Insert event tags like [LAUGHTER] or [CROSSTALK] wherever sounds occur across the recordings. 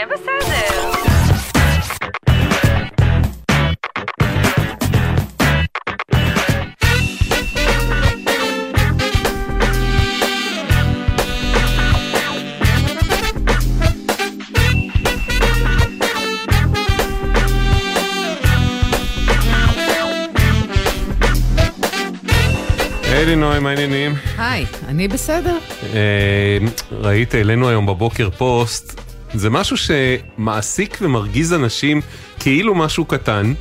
יהיה בסדר. היי נוי, מה העניינים? היי, אני בסדר. אה, ראית, העלינו היום בבוקר פוסט, זה משהו שמעסיק ומרגיז אנשים כאילו משהו קטן.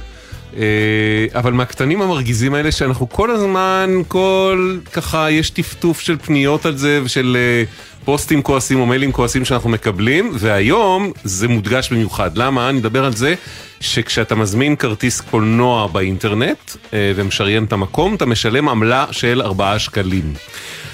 אה, אבל מהקטנים המרגיזים האלה שאנחנו כל הזמן, כל ככה יש טפטוף של פניות על זה ושל אה, פוסטים כועסים או מיילים כועסים שאנחנו מקבלים והיום זה מודגש במיוחד. למה? אני אדבר על זה שכשאתה מזמין כרטיס קולנוע באינטרנט אה, ומשריין את המקום, אתה משלם עמלה של 4 שקלים.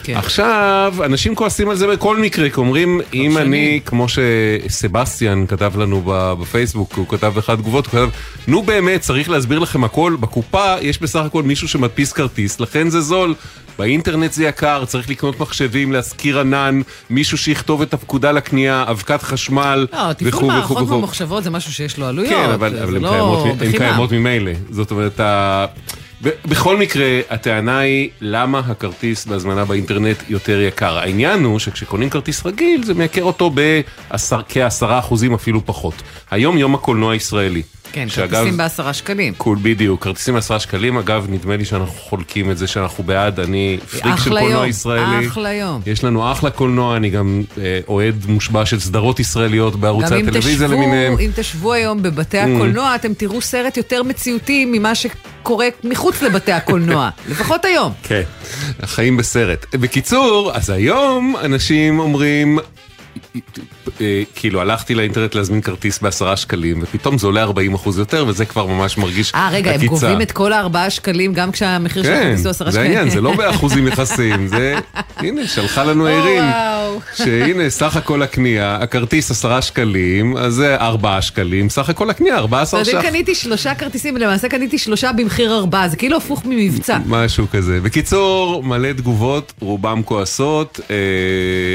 כן. עכשיו, אנשים כועסים על זה בכל מקרה, כי אומרים, אם שני. אני, כמו שסבסטיאן כתב לנו בפייסבוק, הוא כתב באחד תגובות, הוא כתב, נו באמת, צריך להסביר לכם הכל, בקופה יש בסך הכל מישהו שמדפיס כרטיס, לכן זה זול. באינטרנט זה יקר, צריך לקנות מחשבים, להשכיר ענן, מישהו שיכתוב את הפקודה לקנייה, אבקת חשמל, לא, תפעול וכו' וכו' מערכות וכו'. ממוחשבות זה משהו שיש לו עלויות. כן, אבל, אבל הן לא קיימות, הן. קיימות ממילא. זאת אומרת, בכל מקרה, הטענה היא למה הכרטיס בהזמנה באינטרנט יותר יקר. העניין הוא שכשקונים כרטיס רגיל, זה מייקר אותו בעשר- כעשרה אחוזים אפילו פחות. היום יום הקולנוע הישראלי. כן, שאגב, כרטיסים בעשרה שקלים. קול בדיוק, כרטיסים עשרה שקלים, אגב, נדמה לי שאנחנו חולקים את זה שאנחנו בעד, אני פריק של קולנוע יום, ישראלי. אחלה יום. יש לנו אחלה קולנוע, אני גם אה, אוהד מושבע של סדרות ישראליות בערוצי גם הטלוויזיה למיניהם. Mm. אם תשבו היום בבתי הקולנוע, אתם תראו סרט יותר מציאותי ממה שקורה מחוץ לבתי הקולנוע. [LAUGHS] לפחות היום. כן, החיים בסרט. בקיצור, אז היום אנשים אומרים, אה, כאילו הלכתי לאינטרנט להזמין כרטיס בעשרה שקלים, ופתאום זה עולה 40 אחוז יותר, וזה כבר ממש מרגיש אה, רגע, הם עקיצה. גובים את כל הארבעה שקלים גם כשהמחיר של כן, הכרטיס הוא עשרה זה שקלים. העניין, זה לא [LAUGHS] באחוזים יחסיים, זה, הנה, שלחה לנו וואו. שהנה, סך הכל הקנייה, הכרטיס עשרה שקלים, אז זה ארבעה שקלים, סך הכל הקנייה, ארבעה זאת עשר אומרת, אם ש"ח. קניתי שלושה כרטיסים, למעשה קניתי שלושה במחיר ארבעה, זה כאילו הפוך ממבצע. משהו כזה. בקיצור, מלא תגובות, רובם כועסות, אה,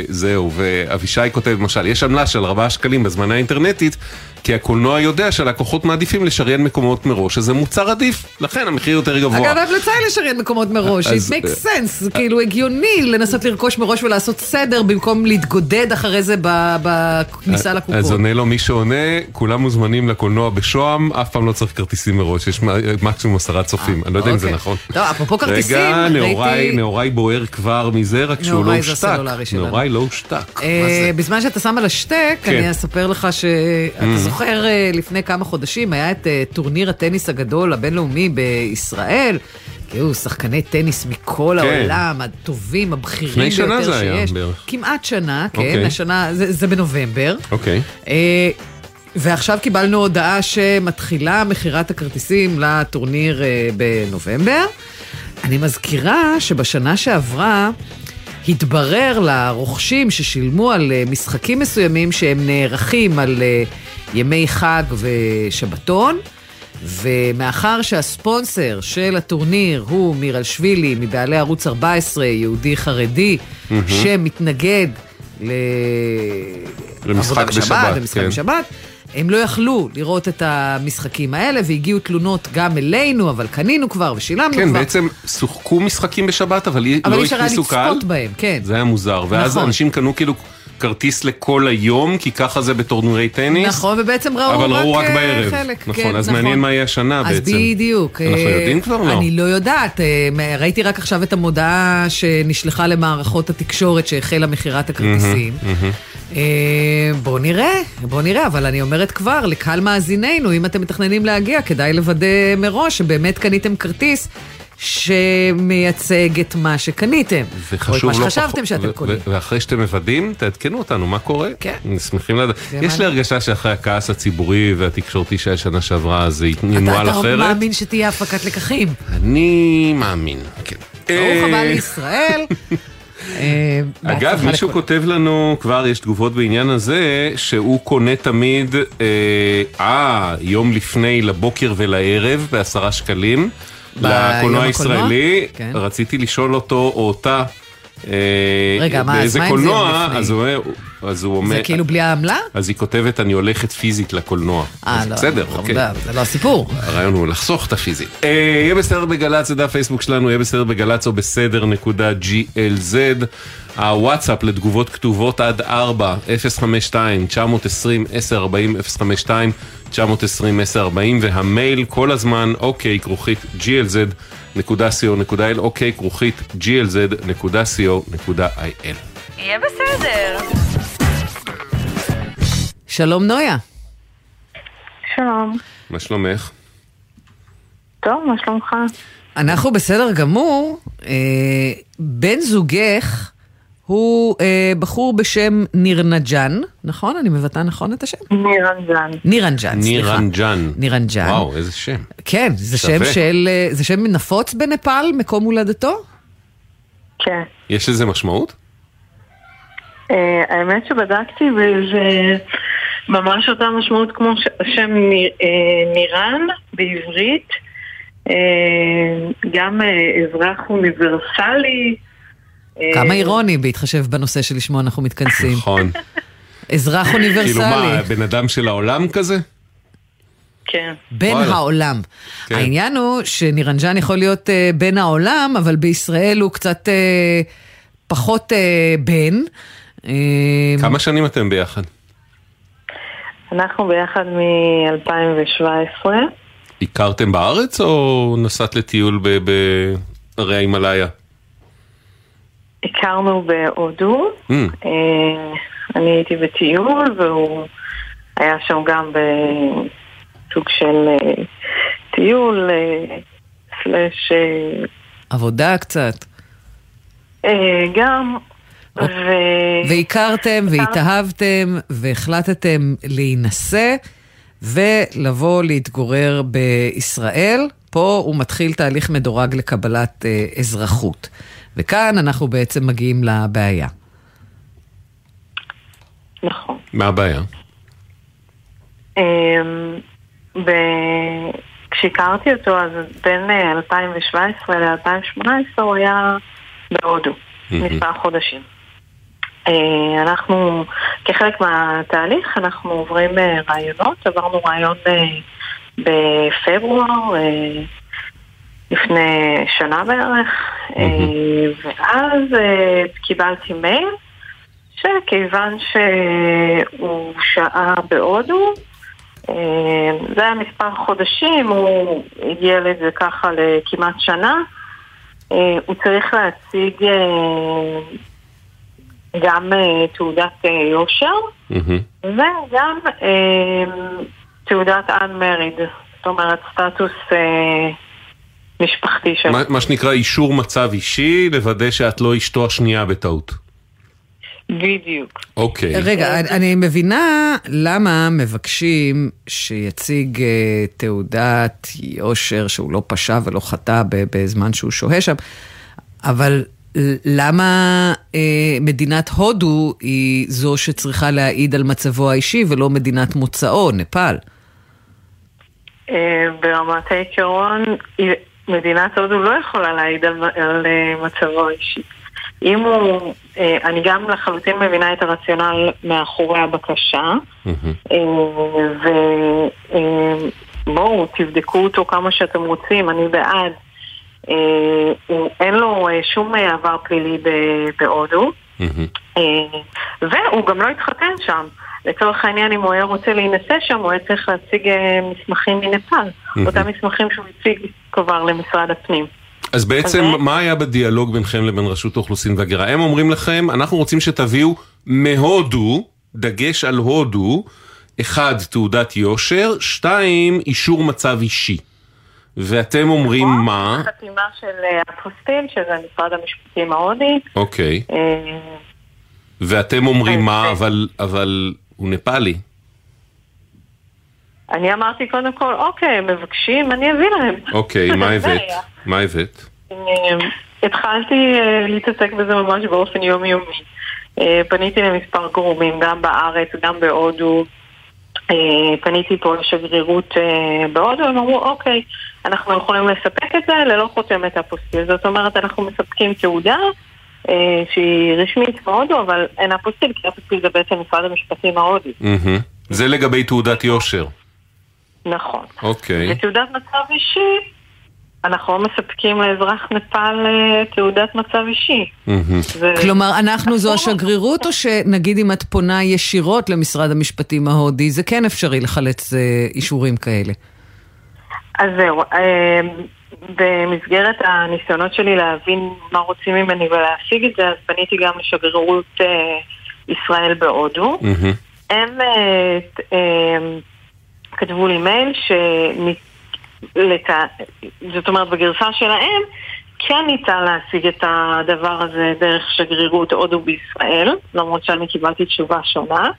זהו, ואבישי כותב למשל, יש עמלה של 4 שקלים בזמנה האינטרנטית, כי הקולנוע יודע שהלקוחות מעדיפים לשריין מקומות מראש, אז זה מוצר עדיף, לכן המחיר יותר גבוה. אגב, ההמלצה היא לשריין מקומות מראש, it makes sense, זה כאילו הגיוני לנסות לרכוש מראש ולעשות סדר במקום להתגודד אחרי זה בכניסה לקופות. אז עונה לו מי שעונה, כולם מוזמנים לקולנוע בשוהם, אף פעם לא צריך כרטיסים מראש, יש מקסימום עשרה צופים, אני לא יודע אם זה אוקיי. נכון. טוב, אפרופו כרטיסים, רגע, ראיתי- נאוריי בוער כבר מזה, רק שהוא לא הושתק. הסלולרי שלנו. נאוריי לא הושתק. אה? בזמן שאתה שם על השטק, כן. Mm. אני אספר לך שאתה זוכר אה, לפני כמה חודשים היה את אה, טורניר הטניס הגדול הבינלאומי בישראל. היו שחקני טניס מכל כן. העולם, הטובים, הבכירים לפני שנה ביותר זה היה שיש. בערך. כמעט שנה, כן, אוקיי. השנה, זה זה בנובמבר. אוקיי. אה, ועכשיו קיבלנו הודעה שמתחילה מכירת הכרטיסים לטורניר אה, בנובמבר. אני מזכירה שבשנה שעברה התברר לרוכשים ששילמו על משחקים מסוימים שהם נערכים על ימי חג ושבתון. ומאחר שהספונסר של הטורניר הוא מירלשווילי, מבעלי ערוץ 14, יהודי חרדי, שמתנגד ל... למשחק עבודה בשבת, למשחק כן. בשבת. הם לא יכלו לראות את המשחקים האלה, והגיעו תלונות גם אלינו, אבל קנינו כבר ושילמנו כן, כבר. בעצם שוחקו משחקים בשבת, אבל אבל לא אי אפשר היה הכניסו קהל. לצפות בהם, כן. זה היה מוזר. ואז נכון. אנשים קנו כאילו כרטיס לכל היום, כי ככה זה בטורנירי טניס. נכון, ובעצם ראו אבל ראו רק אה, בערב. חלק. נכון, כן, אז מעניין מה יהיה השנה אז בעצם. בדיוק. אנחנו אה, יודעים כבר? לא. אני לא יודעת. אה, ראיתי רק עכשיו את המודעה שנשלחה למערכות התקשורת שהחלה מכירת הכרטיסים. בואו נראה, בואו נראה, אבל אני אומרת כבר, לקהל מאזיננו, אם אתם מתכננים להגיע, כדאי לוודא מראש שבאמת קניתם כרטיס. שמייצג את מה שקניתם. או את מה לא שחשבתם פחות- שאתם קונים. ואחרי שאתם מוודאים, תעדכנו אותנו, מה קורה? כן. שמחים לדעת. זה יש לי מעניין. הרגשה שאחרי הכעס הציבורי והתקשורתי שהיה שנה שעברה, זה אתה, ינוהל אתה אחרת. מאמין שתהיה הפקת לקחים. אני מאמין, כן. ברוך אה, הבא לישראל. [LAUGHS] אה, אגב, מישהו. כותב לנו, כבר יש תגובות בעניין הזה, שהוא קונה תמיד, אה, אה, יום לפני לבוקר ולערב בעשרה שקלים, לקולנוע? הישראלי. כן. רציתי לשאול אותו או אותה, אה, רגע, מה, אז באיזה מה זה קולנוע, לפני? אז הוא אומר, אז הוא אומר... זה כאילו בלי העמלה? אז היא כותבת, אני הולכת פיזית לקולנוע. אה, לא. בסדר, חמודה, אוקיי. אבל זה לא הסיפור. הרעיון הוא לחסוך את הפיזי. אה, יהיה בסדר בגל"צ, זה דף פייסבוק שלנו, יהיה בסדר בגל"צ או בסדר נקודה glz. הוואטסאפ לתגובות כתובות עד 4, 052 920 1040 052 920 1040 והמייל כל הזמן אוקיי כרוכית glz.co.il אוקיי כרוכית glz.co.il יהיה בסדר. שלום נויה. שלום. מה שלומך? טוב, מה שלומך? אנחנו בסדר גמור. אה, בן זוגך הוא אה, בחור בשם נירנג'אן, נכון? אני מבטא נכון את השם? נירנג'ן. נירנג'אן, סליחה. נירנג'אן. נירנג'אן. וואו, איזה שם. כן, זה שווה. שם של... אה, זה שם נפוץ בנפאל, מקום הולדתו? כן. יש לזה משמעות? אה, האמת שבדקתי וזה ממש אותה משמעות כמו השם אה, נירן בעברית. אה, גם אה, אזרח אוניברסלי. כמה אירוני בהתחשב בנושא שלשמו אנחנו מתכנסים. נכון. אזרח כאילו מה, אוניברסלי. בן אדם של העולם כזה? כן. בן וואלה. העולם. כן. העניין הוא שנירנג'אן יכול להיות אה, בן העולם, אבל בישראל הוא קצת אה, פחות אה, בן. כמה שנים אתם ביחד? אנחנו ביחד מ-2017. הכרתם בארץ או נסעת לטיול ב- בהרי ההימאליה? הכרנו בהודו. Mm, אה, אני הייתי בטיול והוא היה שם גם בסוג של אה, טיול סלאש אה, עבודה קצת. גם ו... והכרתם והתאהבתם והחלטתם להינשא ולבוא להתגורר בישראל. פה הוא מתחיל תהליך מדורג לקבלת אה, אזרחות. וכאן אנחנו בעצם מגיעים לבעיה. נכון. מה הבעיה? אמ, ב- כשהכרתי אותו, אז בין אה, 2017 ל-2018 הוא היה בהודו, מהמם. מספר חודשים. אה, אנחנו, כחלק מהתהליך, אנחנו עוברים אה, רעיונות, עברנו רעיון אה, בפברואר, לפני שנה בערך, ואז קיבלתי מייל שכיוון שהוא שהה בהודו, זה היה מספר חודשים, הוא הגיע לזה ככה לכמעט שנה, הוא צריך להציג גם אה, תעודת אה, יושר מהמם. וגם אה, תעודת unmarried, זאת אומרת סטטוס משפחתי שלו. מה- מה שנקרא אישור מצב אישי, לוודא שאת לא אשתו השנייה בטעות. בדיוק. אוקיי. רגע, אני, אני מבינה למה מבקשים שיציג תעודת יושר שהוא לא פשע ולא חטא בזמן שהוא שוהה שם, אבל למה אה, מדינת הודו היא זו שצריכה להעיד על מצבו האישי ולא מדינת מוצאו, נפאל? אה, ברמת העיקרון, מדינת הודו לא יכולה להעיד על, על אה, מצבו האישי. אם הוא, אה, אני גם לחלוטין מבינה את הרציונל מאחורי הבקשה, מהמם. ובואו, תבדקו אותו כמה שאתם רוצים, אני בעד. אה, אין לו אה, שום אה, עבר פלילי בהודו, והוא גם לא התחתן שם. לצורך העניין, אם הוא היה רוצה להינשא שם, הוא היה צריך להציג מסמכים מנפאל. אותם מסמכים שהוא הציג כבר למשרד הפנים. אז בעצם, אוקיי. מה היה בדיאלוג ביניכם לבין רשות האוכלוסין וההגירה? הם אומרים לכם, אנחנו רוצים שתביאו מהודו, דגש על הודו, אחד, תעודת יושר, שתיים, אישור מצב אישי. ואתם אומרים מה? חתימה של אה, אפוסטיל, שזה משרד המשפטים ההודי. אוקיי. אה, ואתם אומרים מה. אבל, אבל הוא נפאלי. אני אמרתי קודם כל, אוקיי, הם מבקשים, אני אביא להם. אוקיי, [LAUGHS] מה הבאת? מה הבאת? אה, התחלתי אה, להתעסק בזה ממש באופן יומיומי. אה, פניתי למספר גורמים, גם בארץ, גם בהודו. אה, פניתי פה לשגרירות אה, בהודו, הם אמרו, אוקיי, אנחנו יכולים לספק את זה ללא חותמת אפוסטיל. זאת אומרת, אנחנו מספקים תעודה אה, שהיא רשמית בהודו, אבל אין אפוסטיל, כי אפוסטיל זה בעצם משרד המשפטים ההודי. מהמם. זה לגבי תעודת יושר. נכון. אוקיי. ותעודת מצב אישי, אנחנו לא מספקים לאזרח נפאל אה, תעודת מצב אישי. מהמם. זה- כלומר, אנחנו זו. השגרירות, או שנגיד אם את פונה ישירות למשרד המשפטים ההודי, זה כן אפשרי לחלץ אה, אישורים כאלה? אז זהו, אה, במסגרת הניסיונות שלי להבין מה רוצים ממני ולהשיג את זה, אז פניתי גם לשגרירות אה, ישראל בהודו. הם אה, אה, כתבו לי מייל ש... זאת אומרת, בגרסה שלהם כן ניתן להשיג את הדבר הזה דרך שגרירות הודו בישראל, למרות שאני קיבלתי תשובה שונה.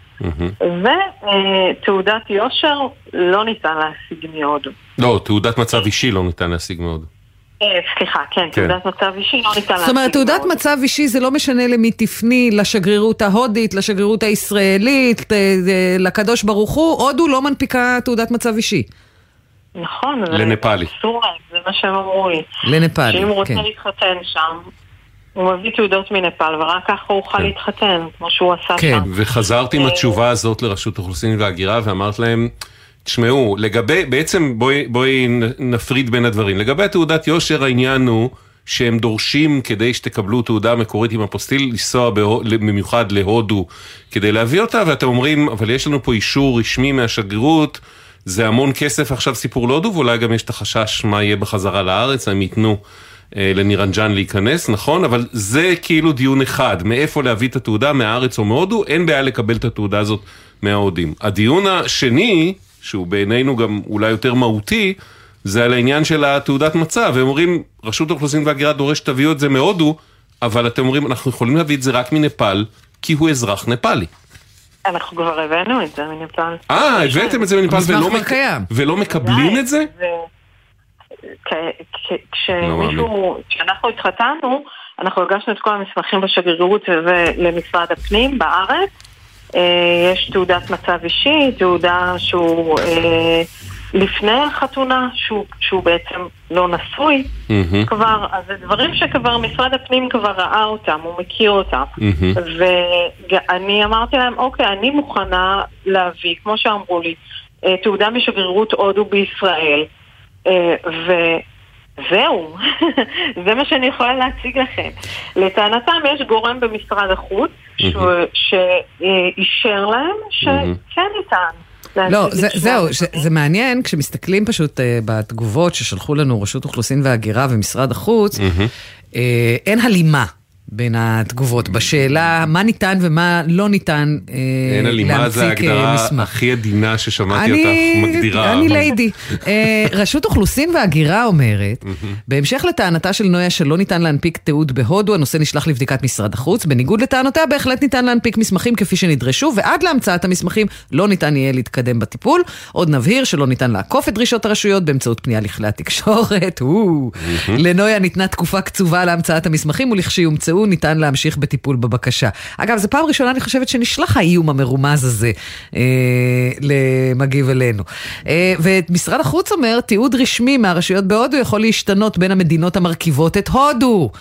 ותעודת יושר לא ניתן להשיג מהודו. לא, תעודת מצב אישי לא ניתן להשיג מאוד. אה, סליחה, כן, כן. תעודת מצב אישי לא ניתן להשיג זאת אומרת, תעודת מהודו. מצב אישי זה לא משנה למי תפני, לשגרירות ההודית, לשגרירות הישראלית, ל- ל- לקדוש ברוך הוא, הודו לא מנפיקה תעודת מצב אישי. נכון, זה לנפאלי. זה מה שהם אמרו לי. לנפאלי, שאם הוא רוצה כן. להתחתן שם, הוא מביא תעודות מנפאל, ורק ככה הוא יוכל כן. להתחתן, כמו שהוא עשה כן. שם. וחזרתי עם התשובה הזאת לרשות האוכלוסין וההגירה ואמרת להם, תשמעו, לגבי, בעצם בואי, נפריד בין הדברים. לגבי התעודת יושר העניין הוא שהם דורשים כדי שתקבלו תעודה מקורית עם אפוסטיל לנסוע במיוחד להודו כדי להביא אותה ואתם אומרים אבל יש לנו פה אישור רשמי מהשגרירות זה המון כסף. עכשיו סיפור להודו ואולי גם יש את החשש מה יהיה בחזרה לארץ הם ייתנו אה, לנירנג'אן להיכנס נכון? אבל זה כאילו דיון אחד. מאיפה להביא את התעודה? מהארץ או מהודו? אין בעיה לקבל את התעודה הזאת מההודים. הדיון השני שהוא בעינינו גם אולי יותר מהותי זה על העניין של התעודת מצב, הם אומרים, רשות האוכלוסין וההגירה דורש שתביאו את זה מהודו, אבל אתם אומרים, אנחנו יכולים להביא את זה רק מנפאל, כי הוא אזרח נפאלי. אנחנו כבר הבאנו את זה מנפאל. אה, הבאתם את זה מנפאל ולא, מק... ולא מקבלים את זה? לא. כשמישהו, כשאנחנו התחתנו, אנחנו הגשנו את כל המסמכים בשגרירות ולמשרד הפנים בארץ. אה, יש תעודת מצב אישי, תעודה שהוא אה, לפני החתונה, שהוא, שהוא בעצם לא נשוי מהמם, כבר, אז זה דברים שכבר משרד הפנים כבר ראה אותם, הוא מכיר אותם. מהמם. ואני אמרתי להם, אוקיי, אני מוכנה להביא, כמו שאמרו לי, אה, תעודה משגרירות הודו בישראל. אה, וזהו, [LAUGHS] זה מה שאני יכולה להציג לכם. לטענתם יש גורם במשרד החוץ שאישר להם שכן ניתן. לא, זה, זהו. ש- זה מעניין, כשמסתכלים פשוט uh, בתגובות ששלחו לנו רשות אוכלוסין וההגירה ומשרד החוץ, uh, אין הלימה. בין התגובות בשאלה מה ניתן ומה לא ניתן uh, אין הלימה, זה ההגדרה. הכי עדינה ששמעתי אני, אותך מגדירה. אני ליידי. אה, רשות אוכלוסין וההגירה אומרת, בהמשך לטענתה של נויה שלא ניתן להנפיק תיעוד בהודו, הנושא נשלח לבדיקת משרד החוץ. בניגוד לטענותיה, בהחלט ניתן להנפיק מסמכים כפי שנדרשו, ועד להמצאת המסמכים לא ניתן יהיה להתקדם בטיפול. עוד נבהיר שלא ניתן לעקוף את דרישות הרשויות באמצעות פנייה לכלי התקשורת. [LAUGHS] לנויה ניתנה תקופה קצובה להמצאת המסמכים, ולכשיומצאו ניתן להמשיך בטיפול בבקשה. אגב, זו פעם ראשונה, אני חושבת, שנשלח האיום המרומז הזה אה, למגיב אלינו. אה, ומשרד החוץ אומר, תיעוד רשמי מהרשויות בהודו יכול להשתנות בין המדינות המרכיבות את הודו.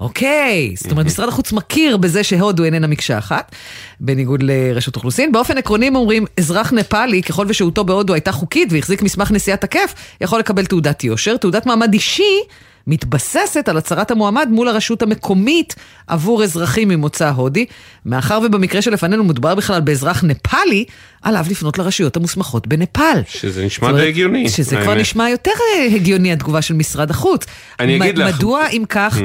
אוקיי, זאת אומרת, משרד החוץ מכיר בזה שהודו איננה מקשה אחת, בניגוד לרשות אוכלוסין. באופן עקרוני הם אומרים, אזרח נפאלי, ככל ושהותו בהודו הייתה חוקית והחזיק מסמך נסיעה תקף, יכול לקבל תעודת יושר. תעודת מעמד אישי מתבססת על הצהרת המועמד מול הרשות המקומית עבור אזרחים ממוצא הודי. מאחר ובמקרה שלפנינו מדובר בכלל באזרח נפאלי, עליו לפנות לרשויות המוסמכות בנפאל. שזה נשמע די הגיוני. שזה כבר האמת. נשמע יותר אה, הגיוני התגובה של משרד החוץ. אני אגיד לך- Mm. מדוע אם כך...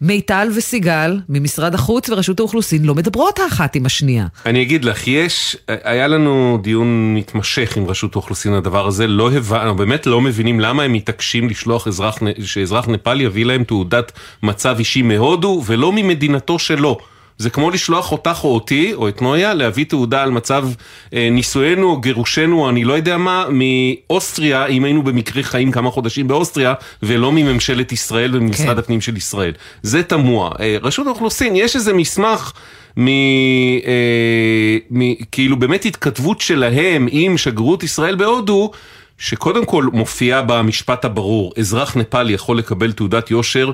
מיטל וסיגל ממשרד החוץ ורשות האוכלוסין לא מדברות האחת עם השנייה. אני אגיד לך, יש, היה לנו דיון מתמשך עם רשות האוכלוסין הדבר הזה, לא הבנו, באמת לא מבינים למה הם מתעקשים לשלוח אזרח, שאזרח נפאל יביא להם תעודת מצב אישי מהודו ולא ממדינתו שלו. זה כמו לשלוח אותך או אותי, או את נויה, להביא תעודה על מצב אה, נישואינו או גירושנו, אני לא יודע מה, מאוסטריה, אם היינו במקרה חיים כמה חודשים באוסטריה, ולא מממשלת ישראל וממשרד כן. הפנים של ישראל. זה תמוה. אה, רשות האוכלוסין, יש איזה מסמך מ... אה, מ... כאילו באמת התכתבות שלהם עם שגרירות ישראל בהודו, שקודם כל מופיעה במשפט הברור, אזרח נפאלי יכול לקבל תעודת יושר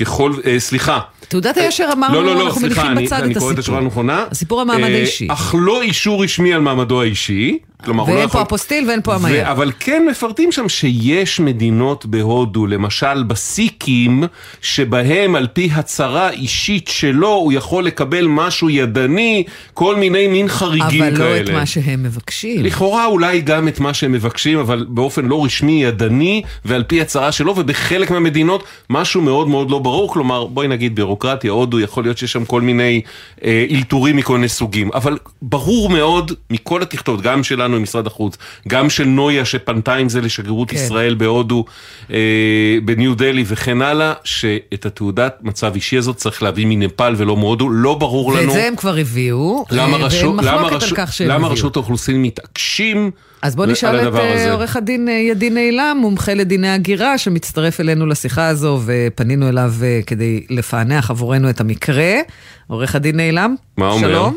ככל, אה, סליחה. תעודת היושר אמרנו, לא, לא, לא, אנחנו סליחה, מניחים אני, בצד אני את קורא את השורה הסיפור. הנכונה. הסיפור המעמד אה, האישי. אך לא אישור רשמי על מעמדו האישי. כלומר, לא ואין יכול... פה אפוסטיל ואין פה המיה. ו- אבל כן מפרטים שם שיש מדינות בהודו, למשל בסיקים, שבהם על פי הצהרה אישית שלו הוא יכול לקבל משהו ידני, כל מיני מין חריגים אבל כאלה. לא את מה שהם מבקשים. לכאורה אולי גם את מה שהם מבקשים, אבל באופן לא רשמי, ידני, ועל פי הצהרה שלו, ובחלק מהמדינות משהו מאוד מאוד לא ברור, כלומר, בואי נגיד בירוקרטיה, הודו, יכול להיות שיש שם כל מיני אה, אלתורים מכל מיני סוגים, אבל ברור מאוד מכל התכתובת, גם שלנו עם משרד החוץ, גם של נויה שפנתה עם זה לשגרירות כן. ישראל בהודו, אה, בניו דלי וכן הלאה, שאת התעודת מצב אישי הזאת צריך להביא מנפאל ולא מהודו, לא ברור לנו. ואת זה הם כבר הביאו, למה, אה, רשות, למה, רשות, כך שהם למה הביאו. רשות האוכלוסין מתעקשים אז בוא נשאל את אה? עורך הדין אה, ידין אילם, מומחה לדיני הגירה, שמצטרף אלינו לשיחה הזו, ופנינו אליו כדי לפענח עבורנו את המקרה. עורך הדין אילם, מה אומר? שלום.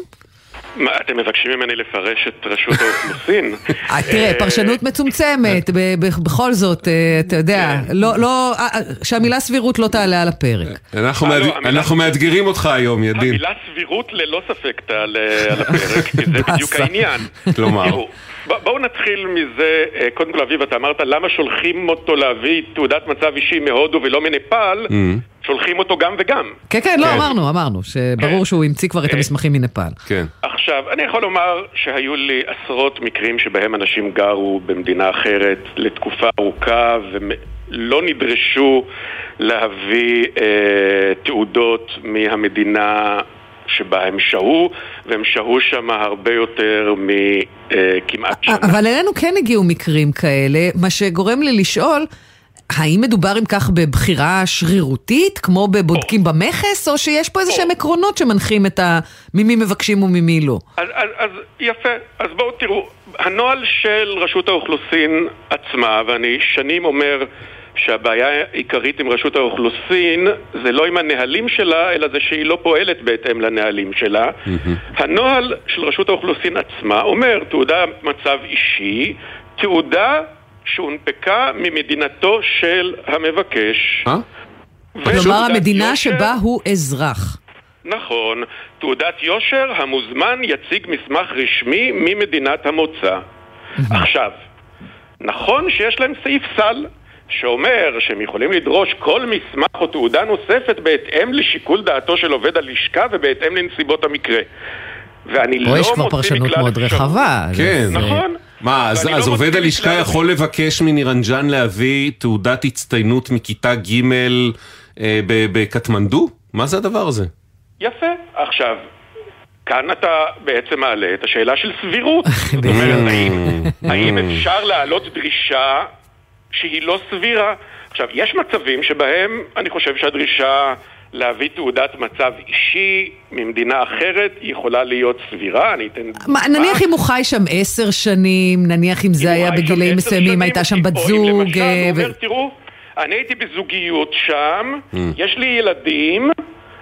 מה, אתם מבקשים ממני לפרש את רשות האוכלוסין? [LAUGHS] אה, תראה, פרשנות מצומצמת, ב- ב- בכל זאת, אה, אתה יודע, כן. לא, לא, אה, אה, שהמילה סבירות לא תעלה על הפרק. אנחנו, אה. לא, מאתגרים אותך היום, ידין. המילה סבירות ללא ספק תעלה על הפרק, כי זה [LAUGHS] בדיוק. העניין. כלומר? בואו נתחיל מזה, אה, קודם כל אביב, אתה אמרת למה שולחים אותו להביא תעודת מצב אישי מהודו ולא מנפאל, Mm. שולחים אותו גם וגם. כן, כן, לא, כן. אמרנו, אמרנו, שברור כן. שהוא המציא כבר את אה. המסמכים מנפאל. כן. עכשיו, אני יכול לומר שהיו לי עשרות מקרים שבהם אנשים גרו במדינה אחרת לתקופה ארוכה ולא נדרשו להביא אה, תעודות מהמדינה שבה הם שהו, והם שהו שם הרבה יותר מכמעט שנה. אבל אלינו כן הגיעו מקרים כאלה, מה שגורם לי לשאול, האם מדובר אם כך בבחירה שרירותית, כמו בבודקים במכס, או שיש פה איזה שהם או. עקרונות שמנחים את ה... ממי מבקשים וממי לא? אז, אז, אז יפה, אז בואו תראו, הנוהל של רשות האוכלוסין עצמה, ואני שנים אומר שהבעיה העיקרית עם רשות האוכלוסין זה לא עם הנהלים שלה, אלא זה שהיא לא פועלת בהתאם לנהלים שלה. הנוהל של רשות האוכלוסין עצמה אומר תעודה מצב אישי, תעודה שהונפקה ממדינתו של המבקש. אה? כלומר, המדינה יושר- שבה הוא אזרח. נכון, תעודת יושר, המוזמן יציג מסמך רשמי ממדינת המוצא. עכשיו, נכון שיש להם סעיף סל שאומר שהם יכולים לדרוש כל מסמך או תעודה נוספת בהתאם לשיקול דעתו של עובד הלשכה ובהתאם לנסיבות המקרה. ואני לא פה מוציא יש כבר מכלל פרשנות מאוד. רחבה. כן. נכון. מה, אז, ואני לא אז עובד הלשכה מכלל יכול לבקש מנירנג'ן להביא תעודת הצטיינות מכיתה ג' אה, ב- בקטמנדו? מה זה הדבר הזה? יפה. עכשיו, כאן אתה בעצם מעלה את השאלה של סבירות. [LAUGHS] זאת אומרת, האם, האם אפשר להעלות דרישה שהיא לא סבירה? עכשיו, יש מצבים שבהם אני חושב שהדרישה להביא תעודת מצב אישי ממדינה אחרת היא יכולה להיות סבירה, אני אתן דוגמה. מה, נניח אם הוא חי שם עשר שנים, נניח אם זה אם היה בגילאים מסוימים, הייתה שם או בת אם זוג. למשל, אה, הוא ו- אומר, תראו, אני הייתי בזוגיות שם, יש לי ילדים,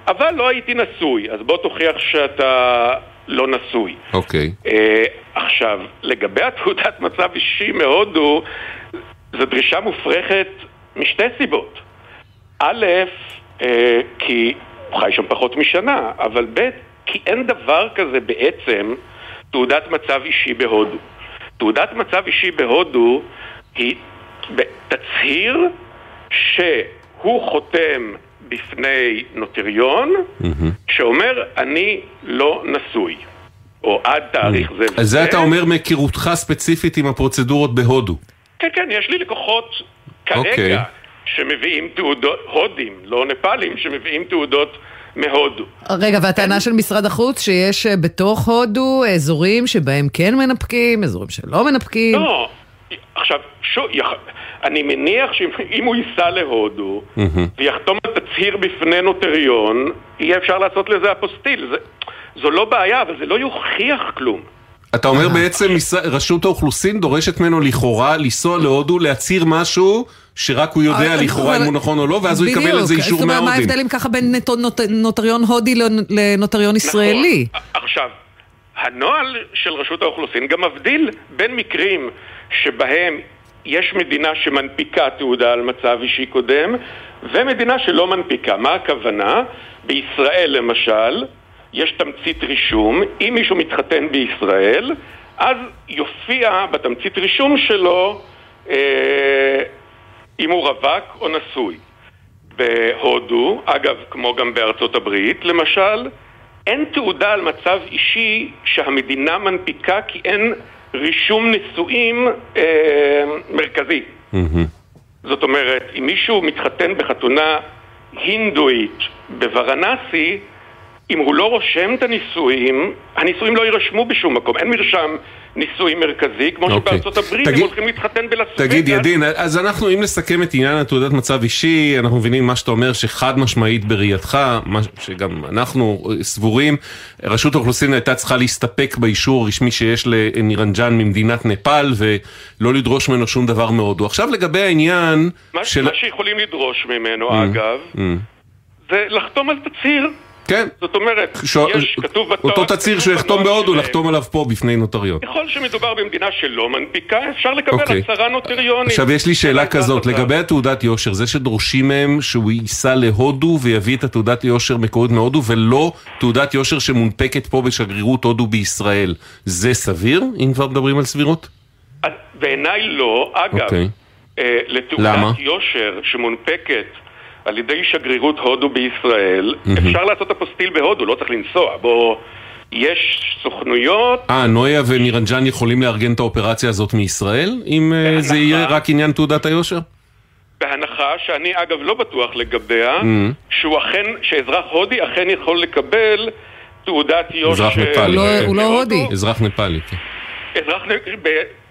אבל לא הייתי נשוי, אז בוא תוכיח שאתה לא נשוי. אוקיי. אה, עכשיו, לגבי התעודת מצב אישי מהודו, זו דרישה מופרכת משתי סיבות. א', אה, כי הוא חי שם פחות משנה, אבל ב', כי אין דבר כזה בעצם תעודת מצב אישי בהודו. תעודת מצב אישי בהודו היא תצהיר שהוא חותם בפני נוטריון שאומר אני לא נשוי. או עד תאריך זה אז זה אתה אומר מהיכרותך ספציפית עם הפרוצדורות בהודו. כן, כן, יש לי לקוחות אוקיי. כרגע שמביאים תעודות, הודים, לא נפאלים, שמביאים תעודות מהודו. רגע, והטענה של משרד החוץ שיש אה, בתוך הודו אזורים שבהם כן מנפקים, אזורים שלא מנפקים. לא, עכשיו, שוב, יח... אני מניח שאם הוא ייסע להודו ויחתום על תצהיר בפני נוטריון, יהיה אפשר לעשות לזה אפוסטיל. זה... זו לא בעיה, אבל זה לא יוכיח כלום. אתה אומר בעצם רשות האוכלוסין דורשת ממנו לכאורה לנסוע להודו להצהיר משהו שרק הוא יודע לכאורה אם הוא נכון או לא ואז הוא יקבל על זה בדיוק. אישור זאת אומרת, מה מההודים. ההבדל אם ככה בין נוט- נוט- נוטריון הודי לנ- לנוטריון ישראלי? נכון. עכשיו, הנוהל של רשות האוכלוסין גם מבדיל בין מקרים שבהם יש מדינה שמנפיקה תעודה על מצב אישי קודם ומדינה שלא מנפיקה. מה הכוונה? בישראל למשל, יש תמצית רישום, אם מישהו מתחתן בישראל, אז יופיע בתמצית רישום שלו אה, אם הוא רווק או נשוי. בהודו, אגב, כמו גם בארצות הברית, למשל, אין תעודה על מצב אישי שהמדינה מנפיקה כי אין רישום נישואים אה, מרכזי. זאת אומרת, אם מישהו מתחתן בחתונה הינדואית בוורנסי, אם הוא לא רושם את הנישואים, הנישואים לא יירשמו בשום מקום. אין מרשם נישואים מרכזי, כמו okay. אוקיי. שבארצות הברית תגיד, הם הולכים להתחתן בלסווגאס. תגיד, ידין, אז אנחנו, אם נסכם את עניין התעודת מצב אישי, אנחנו מבינים מה שאתה אומר, שחד משמעית בראייתך, שגם אנחנו סבורים, רשות האוכלוסין הייתה צריכה להסתפק באישור הרשמי שיש לנירנג'אן ממדינת נפאל, ולא לדרוש ממנו שום דבר מהודו. עכשיו לגבי העניין מה, של... מה שיכולים לדרוש ממנו, mm, אגב, mm. זה לחתום על תצהיר. כן. זאת אומרת, ש... יש, כתוב בתואר... אותו תצהיר שהוא יחתום בהודו, לחתום עליו פה בפני נוטריון. ככל שמדובר במדינה שלא מנפיקה, אפשר לקבל okay. אוקיי. הצהרה נוטריונית. עכשיו יש לי שאלה כזאת, לגבי התעודת יושר, זה שדורשים מהם שהוא ייסע להודו ויביא את התעודת יושר מקורית מהודו, ולא תעודת יושר שמונפקת פה בשגרירות הודו בישראל, זה סביר, אם כבר מדברים על סבירות? בעיניי לא. אגב, okay. אוקיי. אה, לתעודת יושר שמונפקת על ידי שגרירות הודו בישראל, mm-hmm. אפשר לעשות אפוסטיל בהודו, לא צריך לנסוע. בוא... יש סוכנויות... אה, נויה ונירנג'אן יכולים לארגן את האופרציה הזאת מישראל? אם אה, בהנחה, זה יהיה רק עניין תעודת היושר? בהנחה שאני אגב לא בטוח לגביה, mm-hmm. שהוא אכן, שאזרח הודי אכן יכול לקבל תעודת יושר... אזרח נפאלי. הוא לא הודי. אזרח נפאלי, כן. אזרח,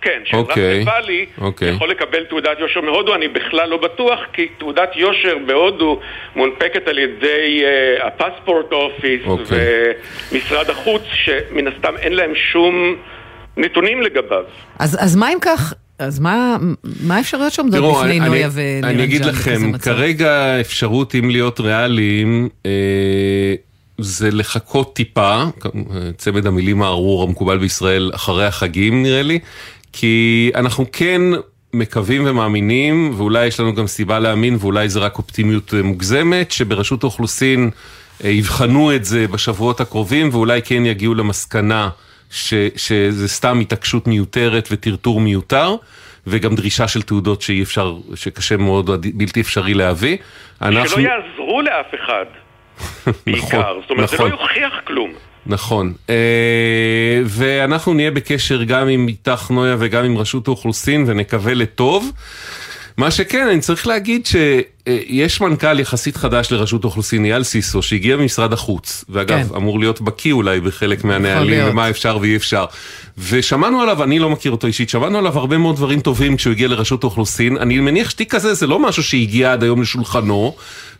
כן, שאזרח אוקיי, נפאלי אוקיי. יכול לקבל תעודת יושר מהודו, אני בכלל לא בטוח, כי תעודת יושר בהודו מונפקת על ידי הפספורט uh, אופיס אוקיי. ומשרד החוץ, שמן הסתם אין להם שום נתונים לגביו. אז, אז מה אם כך... אז מה, מה האפשרויות שעומדות בפני נויה ונירנג'אן? אני אגיד לכם, כרגע אפשרות, אם להיות ריאליים, אה, זה לחכות טיפה, צמד המילים הארור המקובל בישראל אחרי החגים נראה לי, כי אנחנו כן מקווים ומאמינים, ואולי יש לנו גם סיבה להאמין, ואולי זה רק אופטימיות מוגזמת, שברשות האוכלוסין אה, יבחנו את זה בשבועות הקרובים, ואולי כן יגיעו למסקנה ש, שזה סתם התעקשות מיותרת וטרטור מיותר. וגם דרישה של תעודות שאי אפשר, שקשה מאוד, בלתי אפשרי להביא. אנחנו... שלא יעזרו לאף אחד. [LAUGHS] בעיקר. נכון, זאת אומרת, נכון. זה לא יוכיח כלום. נכון, אה, ואנחנו נהיה בקשר גם עם איתך נויה וגם עם רשות האוכלוסין ונקווה לטוב. מה שכן, אני צריך להגיד שיש מנכ"ל יחסית חדש לרשות האוכלוסין, אייל סיסו, שהגיע ממשרד החוץ, ואגב, כן. אמור להיות בקיא אולי בחלק מהנהלים ומה אפשר ואי אפשר. ושמענו עליו, אני לא מכיר אותו אישית, שמענו עליו הרבה מאוד דברים טובים כשהוא הגיע לרשות האוכלוסין. אני מניח שתיק כזה זה לא משהו שהגיע עד היום לשולחנו,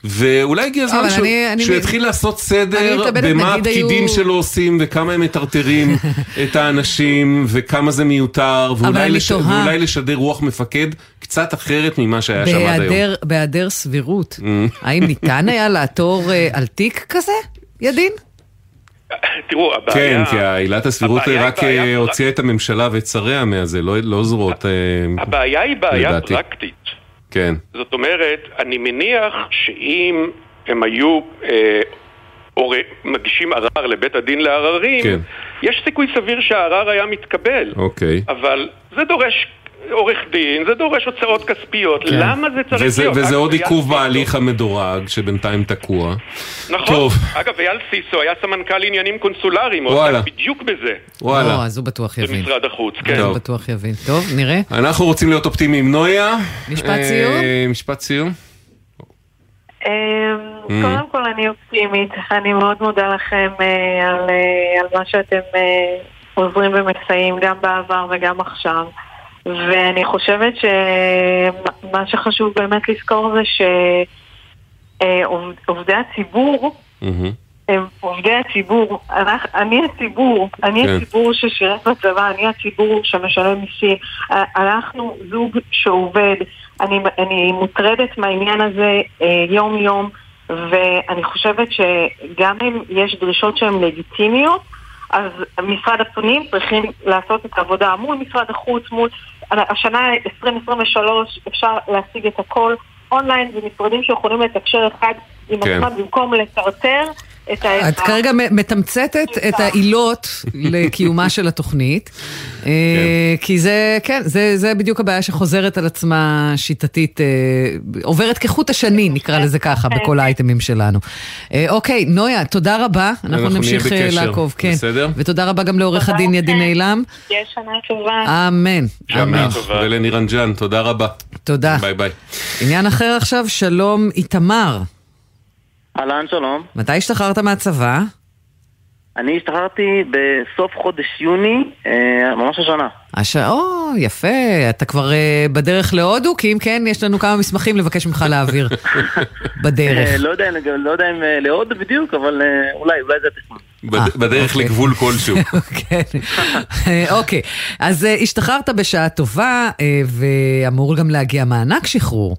ואולי הגיע הזמן אני שהוא יתחיל לעשות סדר במה הפקידים היו... שלו עושים וכמה הם מטרטרים [LAUGHS] את האנשים וכמה זה מיותר, ואולי, לש... ואולי לשדר רוח מפקד קצת אחרת ממה שהיה שם עד היום. בהיעדר סבירות, mm. האם ניתן היה לעתור אה, על תיק כזה, ידין? תראו, הבעיה... כן, כי עילת הסבירות רק בעיה... הוציאה את הממשלה ואת שריה מהזה, לא, לא זרועות לדעתי. הבעיה היא בעיה. פרקטית. כן. זאת אומרת, אני מניח שאם הם היו אה, או מגישים ערר לבית הדין לעררים, כן. יש סיכוי סביר שהערר היה מתקבל. אוקיי. אבל זה דורש עורך דין, זה דורש הוצאות כספיות, כן. למה זה צריך וזה, להיות? וזה עוד עיכוב בהליך המדורג שבינתיים תקוע. נכון, טוב. אגב אייל סיסו היה סמנכ"ל עניינים קונסולריים, הוא עוסק בדיוק בזה. וואלה. או, אז הוא בטוח יבין. במשרד החוץ, כן. הוא בטוח יבין. טוב, נראה. אנחנו רוצים להיות אופטימיים. נויה. משפט אה, סיום. משפט סיום. אמ, mm. קודם כל אני אופטימית, אני מאוד מודה לכם אה, על, אה, על מה שאתם עוזרים ומסייעים גם בעבר וגם עכשיו. ואני חושבת שמה שחשוב באמת לזכור זה שעובדי הציבור הם עובדי הציבור, אני הציבור, אני כן. הציבור ששירת בצבא, אני הציבור שמשלם מיסים, אנחנו זוג שעובד, אני, אני מוטרדת מהעניין הזה אה, יום יום ואני חושבת שגם אם יש דרישות שהן לגיטימיות, אז משרד הפנים צריכים לעשות את העבודה מול משרד החוץ, מול... השנה 2023 אפשר להשיג את הכל אונליין ומשרדים שיכולים לתקשר אחד עם כן. עצמם במקום לטרטר את ה... את כרגע מתמצתת את העילות לקיומה של התוכנית, [LAUGHS] אה, כי זה, כן, זה, זה בדיוק הבעיה שחוזרת על עצמה שיטתית, אה, עוברת כחוט השני, נקרא לזה ככה, בכל האייטמים שלנו. אה, אוקיי, נויה, תודה רבה, אנחנו נמשיך בקשר, לעקוב, כן. בסדר? ותודה רבה גם לעורך הדין. ידין אילם. יש שנה טובה. אמן, שנה אמן. טובה. ולנירן ג'אן, תודה רבה. תודה. ביי ביי. עניין אחר עכשיו, שלום איתמר. אהלן, שלום. מתי השתחררת מהצבא? אני השתחררתי בסוף חודש יוני, אה, ממש השנה. הש... או, יפה, אתה כבר uh, בדרך להודו? כי אם כן, יש לנו כמה מסמכים לבקש ממך להעביר [LAUGHS] בדרך. אה, לא יודע, לא יודע אם אה, להוד בדיוק, אבל אה, אולי, אולי זה התכנון. בד- אה, בדרך אוקיי. לגבול כלשהו. כן, [LAUGHS] אה, אוקיי. אז אה, השתחררת בשעה טובה, אה, ואמור גם להגיע מענק שחרור,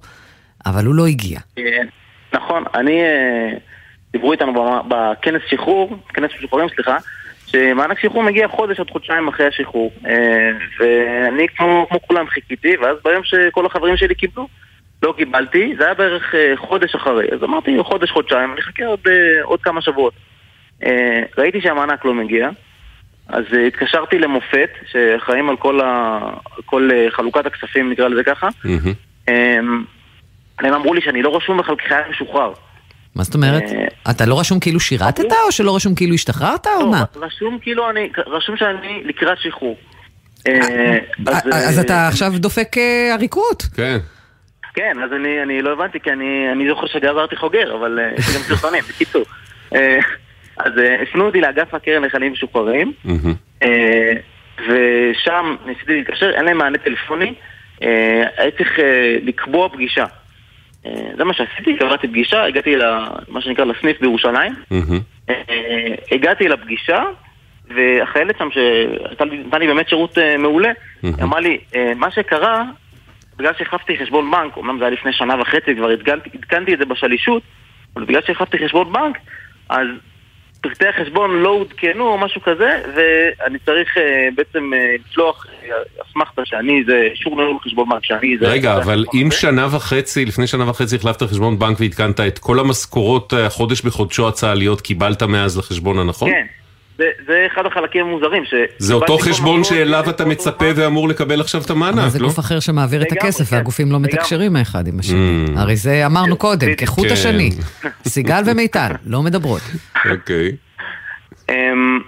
אבל הוא לא הגיע. אה, נכון, אני... אה, דיברו איתנו בכנס שחרור, כנס שחרורים, סליחה, שמענק שחרור מגיע חודש עד חודשיים אחרי השחרור. אה, ואני כמו, כמו כולם חיכיתי, ואז ביום שכל החברים שלי קיבלו, לא קיבלתי, זה היה בערך אה, חודש אחרי. אז אמרתי, חודש, חודשיים, אני אחכה עוד, עוד כמה שבועות. ראיתי שהמענק לא מגיע, אז התקשרתי למופת, שאחראים על כל, ה... כל חלוקת הכספים, נקרא לזה ככה. מהמם. הם אמרו לי שאני לא רשום בכלל כחייל משוחרר. מה זאת אומרת? אה, אתה לא רשום כאילו שירתת, או שלא רשום כאילו השתחררת, או לא, מה? רשום כאילו אני, רשום שאני לקראת שחרור. אה, אז, אז אה, אתה עכשיו דופק אה, עריקות. כן. כן, אז אני, אני לא הבנתי, כי אני, אני זוכר שגזרתי חוגר, אבל אה, יש לי גם סרטונים, בקיצור. אה, אז אה, הפנו אותי לאגף הקרן לחיילים משוחררים. אה, ושם ניסיתי להתקשר, אין להם מענה טלפוני, אה, הייתי צריך אה, לקבוע פגישה. אה, זה מה שעשיתי, קבעתי פגישה, הגעתי למה שנקרא לסניף בירושלים. אה, הגעתי לפגישה, והחיילת שם, שנתן לי באמת שירות אה, מעולה. אמרה לי, מה שקרה, בגלל שהחלפתי חשבון בנק, אמנם זה היה לפני שנה וחצי, כבר עדכנתי את זה בשלישות, אבל בגלל שהחלפתי חשבון בנק, אז פרטי החשבון לא עודכנו או משהו כזה, ואני צריך אה, בעצם אה, לשלוח אה, אסמכתה שאני זה אישור ניהול חשבון בנק, שאני זה... רגע, אבל החשבון אם הזה. שנה וחצי, לפני שנה וחצי החלפת חשבון בנק ועדכנת את כל המשכורות החודש בחודשו הצה"ליות, קיבלת מאז לחשבון הנכון? כן, זה, זה אחד החלקים המוזרים. ש- זה אותו חשבון שאליו אתה מצפה. ואמור לקבל עכשיו את אבל המענק, זה לא? גוף אחר שמעביר את הכסף, כן. והגופים לא. מתקשרים האחד עם השני. Mm. הרי זה אמרנו קודם. כחוט כן. השני. [LAUGHS] סיגל ומיטל, לא מדברות. אוקיי. אמ,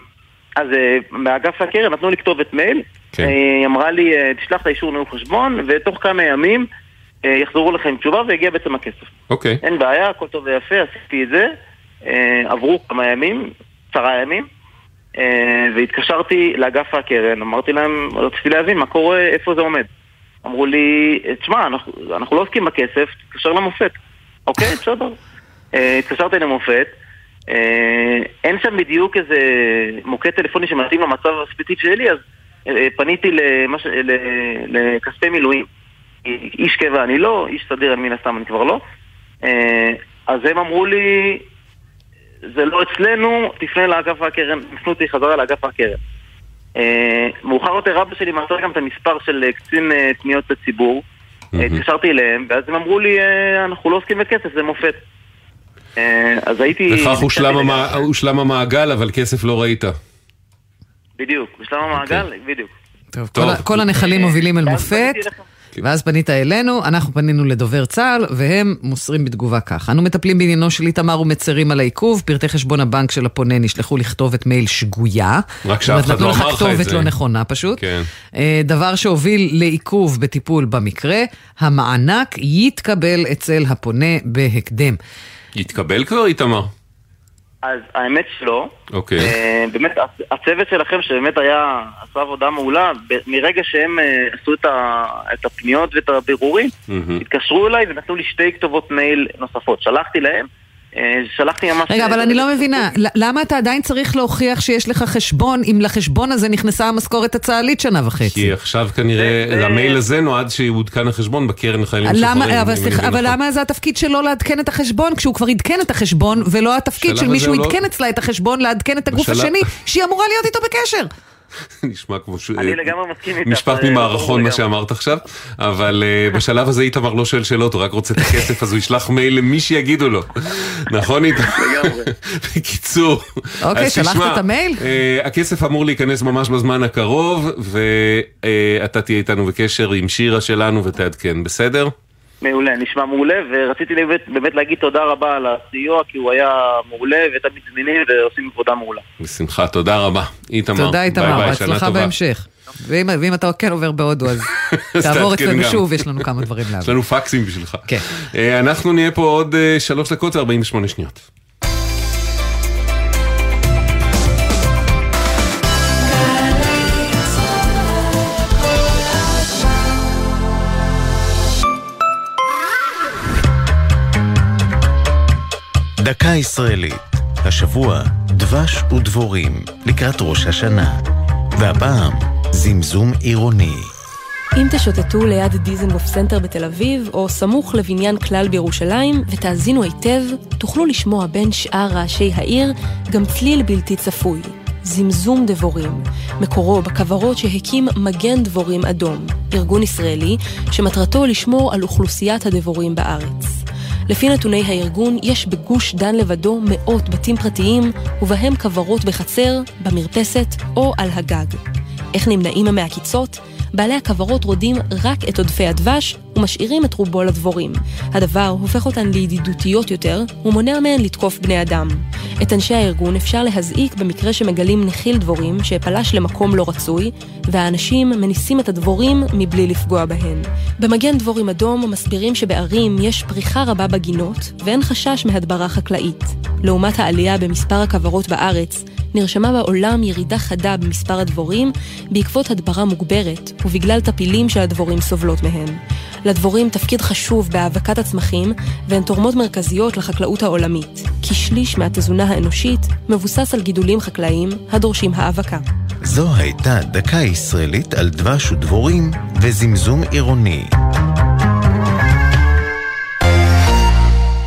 אז אה, מאגף הקרן נתנו לי כתובת מייל, כן. אה, היא אמרה לי, אה, תשלח את האישור ניהול חשבון, ותוך כמה ימים יחזרו לך עם תשובה ויגיע בעצם הכסף. אוקיי. אין בעיה, הכל טוב ויפה, עשיתי את זה, עברו כמה ימים, עשרה ימים, והתקשרתי לאגף הקרן, אמרתי להם, רציתי להבין מה קורה, איפה זה עומד. אמרו לי, תשמע, אנחנו, אנחנו לא עוסקים בכסף, תתקשר למופת. אוקיי, בסדר. אה, התקשרתי למופת, אה, אין שם בדיוק איזה מוקד טלפוני שמתאים למצב הספציפי שלי, אז אה, פניתי למש... לכספי מילואים. איש קבע אני לא, איש סדיר מן הסתם אני כבר לא. אה, אז הם אמרו לי, זה לא אצלנו, תפנה לאגף הקרן, הפנו אותי חזרה לאגף הקרן. אה, מאוחר יותר אבא שלי מסר גם את המספר של אה, קצין אה, פניות לציבור. התקשרתי אליהם, ואז הם אמרו לי, אנחנו לא עוסקים בכסף, זה מופת. אז הייתי... וכך הושלם. הושלם המעגל, אבל כסף לא ראית. בדיוק, בשלב המעגל, בדיוק. טוב. כל הנחלים מובילים אל מופת. אליכם. ואז פנית אלינו, אנחנו פנינו לדובר צה"ל, והם מוסרים בתגובה כך: אנו מטפלים בעניינו של איתמר ומצרים על העיכוב, פרטי חשבון הבנק של הפונה נשלחו לכתובת מייל שגויה. רק שאף אחד נתנו לא לך אמר לך את כתובת זה. לא נכונה פשוט. כן. אה, דבר שהוביל לעיכוב בטיפול במקרה, המענק יתקבל אצל הפונה בהקדם. התקבל כבר איתמר? אז האמת שלא. אוקיי. אה, באמת, הצ- הצוות שלכם שבאמת היה, עשה עבודה מעולה, מרגע שהם אה, עשו את ה- את הפניות ואת הבירורים, מהמם. התקשרו אליי ונתנו לי שתי כתובות מייל נוספות. שלחתי להם, שלחתי ממש... רגע, אבל אני לא מבינה, ל- למה אתה עדיין צריך להוכיח שיש לך חשבון, אם לחשבון הזה נכנסה המשכורת הצה"לית שנה וחצי? כי עכשיו כנראה, המייל הזה נועד שיעודכן החשבון בקרן לחיילים משוחררים. אבל נכון. למה זה התפקיד שלו לעדכן את החשבון, כשהוא כבר עדכן את החשבון, ולא התפקיד של מישהו לא- עדכן אצלה את החשבון לעדכן את הגוף השני, שהיא אמורה להיות איתו בקשר? [LAUGHS] נשמע כמו ש... אני לגמרי מסכים איתך. משפט זה ממערכון מה. שאמרת עכשיו, אבל אה, בשלב הזה איתמר לא שואל שאלות, הוא רק רוצה את הכסף, אז הוא ישלח מייל למי שיגידו לו. נכון איתמר? לגמרי. [LAUGHS] בקיצור, אוקיי, שלחת את המייל? אה, הכסף אמור להיכנס ממש בזמן הקרוב, ואתה תהיה איתנו בקשר עם שירה שלנו ותעדכן, בסדר? מעולה, נשמע מעולה, ורציתי באמת, באמת להגיד תודה רבה על הסיוע, כי הוא היה מעולה ותמיד זמינים ועושים עבודה מעולה. בשמחה, תודה רבה. איתמר, תודה ביי איתמר, ביי, שנה בהצלחה טובה. בהמשך. ואם ואם אתה כן עובר בהודו, אז [LAUGHS] תעבור אצלנו. שוב, יש לנו כמה דברים יש להבין. לנו פקסים בשבילך. כן. אה, אנחנו נהיה פה עוד אה, שלוש דקות ו-48 שניות. דקה ישראלית. השבוע דבש ודבורים לקראת ראש השנה. והפעם זמזום עירוני. אם תשוטטו ליד דיזנגוף סנטר בתל אביב, או סמוך לבניין כלל בירושלים, ותאזינו היטב, תוכלו לשמוע בין שאר רעשי העיר גם צליל בלתי צפוי. זמזום דבורים, מקורו בכוורות שהקים מגן דבורים אדום, ארגון ישראלי שמטרתו לשמור על אוכלוסיית הדבורים בארץ. לפי נתוני הארגון, יש בגוש דן לבדו מאות בתים פרטיים, ובהם כוורות בחצר, במרפסת או על הגג. איך נמנעים מהעקיצות? בעלי הכוורות רודים רק את עודפי הדבש ומשאירים את רובו לדבורים. הדבר הופך אותן לידידותיות יותר ומונע מהן לתקוף בני אדם. את אנשי הארגון אפשר להזעיק במקרה שמגלים נחיל דבורים שפלש למקום לא רצוי, והאנשים מניסים את הדבורים מבלי לפגוע בהן. במגן דבורים אדום מסבירים שבערים יש פריחה רבה בגינות ואין חשש מהדברה חקלאית. לעומת העלייה במספר הכוורות בארץ, נרשמה בעולם ירידה חדה במספר הדבורים בעקבות הדברה מוגברת ובגלל טפילים שהדבורים סובלות מהן. לדבורים תפקיד חשוב בהאבקת הצמחים והן תורמות מרכזיות לחקלאות העולמית, כי שליש מהתזונה האנושית מבוסס על גידולים חקלאיים הדורשים האבקה. זו הייתה דקה ישראלית על דבש ודבורים וזמזום עירוני.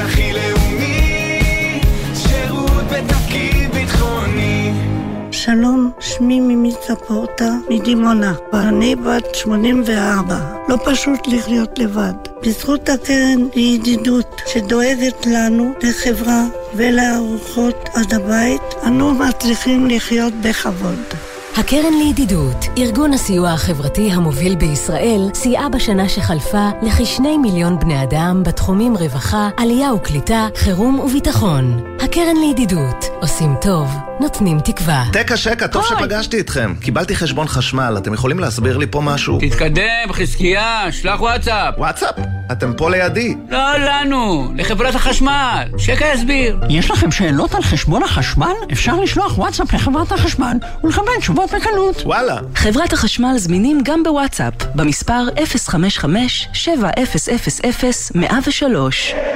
הכי לאומי, שירות בתפקיד ביטחוני. שלום, שמי מימי צפורטה מדימונה, ואני בת 84. לא פשוט לחיות לבד. בזכות הקרן לידידות שדואגת לנו, לחברה ולארוחות עד הבית, אנו מצליחים לחיות בכבוד. הקרן לידידות, ארגון הסיוע החברתי המוביל בישראל, סייעה בשנה שחלפה לכשני מיליון בני אדם בתחומים רווחה, עלייה וקליטה, חירום וביטחון. הקרן לידידות, עושים טוב, נותנים תקווה. תקה שקה, טוב שפגשתי אתכם. קיבלתי חשבון חשמל, אתם יכולים להסביר לי פה משהו? תתקדם, חזקיה, שלח וואטסאפ. וואטסאפ? אתם פה לידי. לא לנו, לחברת החשמל. שקה יסביר. יש לכם שאלות על חשבון החשמל? אפשר לשלוח וואטסאפp לחברת החשמל ולקבל תשובות בקלות. וואלה. חברת החשמל זמינים גם בוואטסאפ, במספר 055-700103.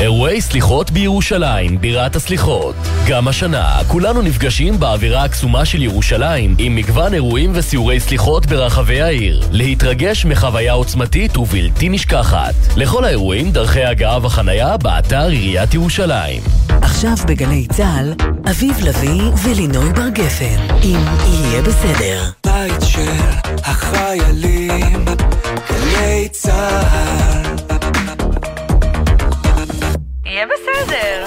אירועי סליחות בירושלים, בירת הסליחות. גם השנה, כולנו נפגשים באווירה הקסומה של ירושלים, עם מגוון אירועים וסיורי סליחות ברחבי העיר. להתרגש מחוויה עוצמתית ובלתי נשכחת. לכל האירועים, דרכי הגעה וחנייה באתר עיריית ירושלים. עכשיו בגלי צה"ל, אביב לביא ולינוי בר גפן, אם יהיה בסדר. בית של החיילים, גלי צה"ל. יהיה בסדר.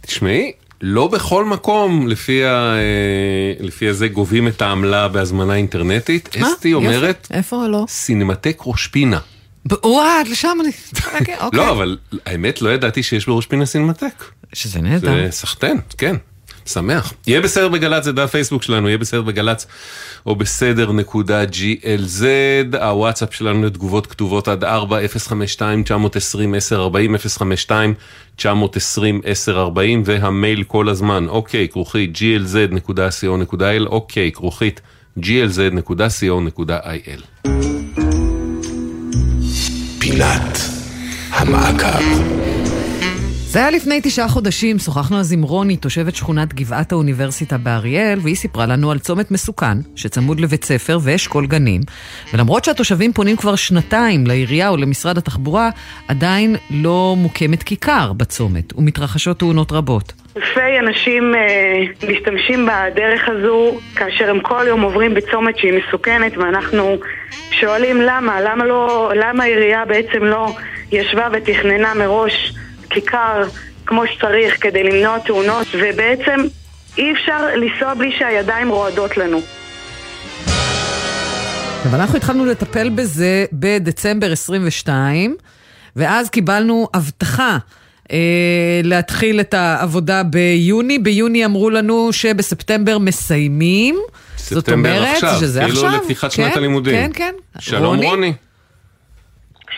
תשמעי, לא בכל מקום לפי, ה, אה, לפי הזה גובים את העמלה בהזמנה אינטרנטית. מה? אסתי יופי. אומרת, איפה לא? סינמטק ראש פינה. וואט, לשם אני... אוקיי, אוקיי. לא, אבל האמת לא ידעתי שיש בראש פינה סינמטק. שזה נהדר. זה סחטיין, כן. שמח. יהיה בסדר בגל"צ, זה דף פייסבוק שלנו, יהיה בסדר בגל"צ או בסדר נקודה glz, הוואטסאפ שלנו לתגובות כתובות עד 4, 052 920 1040 052 920 1040 והמייל כל הזמן, אוקיי, כרוכית glz.co.il, אוקיי, כרוכית glz.co.il. פינת המעקב. זה היה לפני תשעה חודשים, שוחחנו אז עם רוני, תושבת שכונת גבעת האוניברסיטה באריאל, והיא סיפרה לנו על צומת מסוכן, שצמוד לבית ספר ואשכול גנים, ולמרות שהתושבים פונים כבר שנתיים לעירייה או למשרד התחבורה, עדיין לא מוקמת כיכר בצומת, ומתרחשות תאונות רבות. אלפי אנשים אה, משתמשים בדרך הזו כאשר הם כל יום עוברים בצומת שהיא מסוכנת ואנחנו שואלים למה, למה לא, למה העירייה בעצם לא ישבה ותכננה מראש כיכר כמו שצריך כדי למנוע תאונות ובעצם אי אפשר לנסוע בלי שהידיים רועדות לנו. אבל אנחנו התחלנו לטפל בזה בדצמבר 22, ואז קיבלנו הבטחה אה, להתחיל את העבודה ביוני. ביוני אמרו לנו שבספטמבר מסיימים. זאת ספטמבר אומרת עכשיו, שזה כאילו עכשיו. לפתיחת כן, שנת הלימודים. כן, כן. שלום רוני.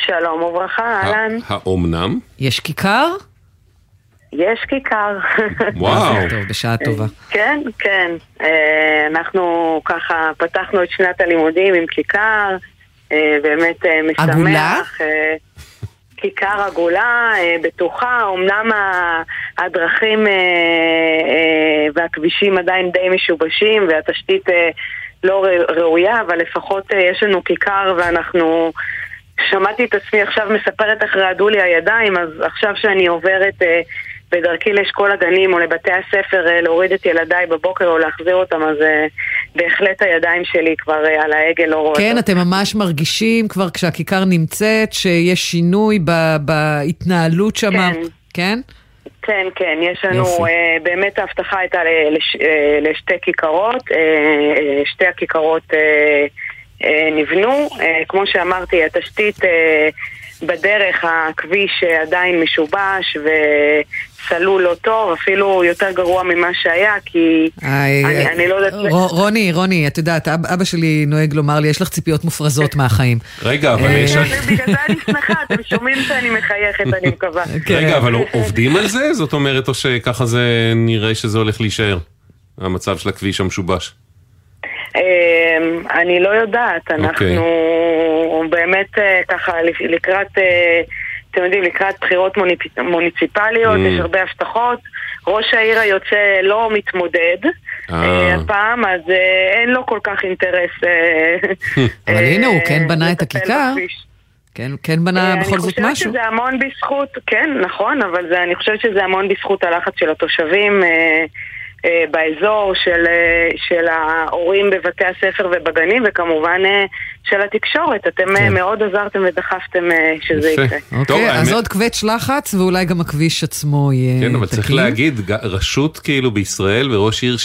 שלום וברכה, אהלן. האומנם? יש כיכר? יש כיכר. [LAUGHS] וואו. טוב, בשעה טובה. כן, כן. אה, אנחנו ככה פתחנו את שנת הלימודים עם כיכר, אה, באמת אה, משמח. עגולה? כיכר עגולה, בטוחה, אמנם הדרכים והכבישים עדיין די משובשים והתשתית לא ראויה, אבל לפחות יש לנו כיכר ואנחנו... שמעתי את עצמי עכשיו מספרת איך רעדו לי הידיים, אז עכשיו שאני עוברת אה, בדרכי לאשכול הגנים או לבתי הספר אה, להוריד את ילדיי בבוקר או להחזיר אותם, אז אה, בהחלט הידיים שלי כבר אה, על ההגה לא רואות. כן, אתם ממש מרגישים כבר כשהכיכר נמצאת שיש שינוי ב- בהתנהלות שם, כן. כן? כן, כן, יש לנו. אה, באמת ההבטחה הייתה לש, אה, לשתי כיכרות, אה, שתי הכיכרות אה, נבנו, אה, כמו שאמרתי, התשתית אה, בדרך, הכביש אה, עדיין משובש וסלול לא טוב, אפילו יותר גרוע ממה שהיה, כי איי, אני, אני לא יודעת... רוני, רוני, את יודעת, אב- אבא שלי נוהג לומר לי, יש לך ציפיות מופרזות מהחיים. רגע, אבל אה, יש... בגלל זה אני שמחה, אתם שומעים שאני מחייכת, אני מקווה. [LAUGHS] רגע, אבל עובדים על זה? זאת אומרת, או שככה זה נראה שזה הולך להישאר? המצב של הכביש המשובש. אמ, אני לא יודעת, אנחנו באמת אה, ככה לקראת, אה, אתם יודעים, לקראת בחירות מוניציפליות, Mm. יש הרבה הבטחות, ראש העיר היוצא לא מתמודד אה, הפעם, אז אין לו כל כך אינטרס. [LAUGHS] אבל הנה, הוא כן בנה את הכיכר. כן, כן בנה בכל זאת אני משהו. חושבת שזה המון בזכות, כן, נכון, אבל זה, אני חושבת שזה המון בזכות הלחץ של התושבים באזור, של, אה, של ההורים בבתי הספר ובגנים, וכמובן אה, של התקשורת. אתם כן. אה, מאוד עזרתם ודחפתם אה, שזה יקרה. אוקיי, אז עוד קווץ' לחץ, ואולי גם הכביש עצמו יהיה כן, אבל צריך תקין. להגיד, ג- רשות כאילו בישראל וראש עיר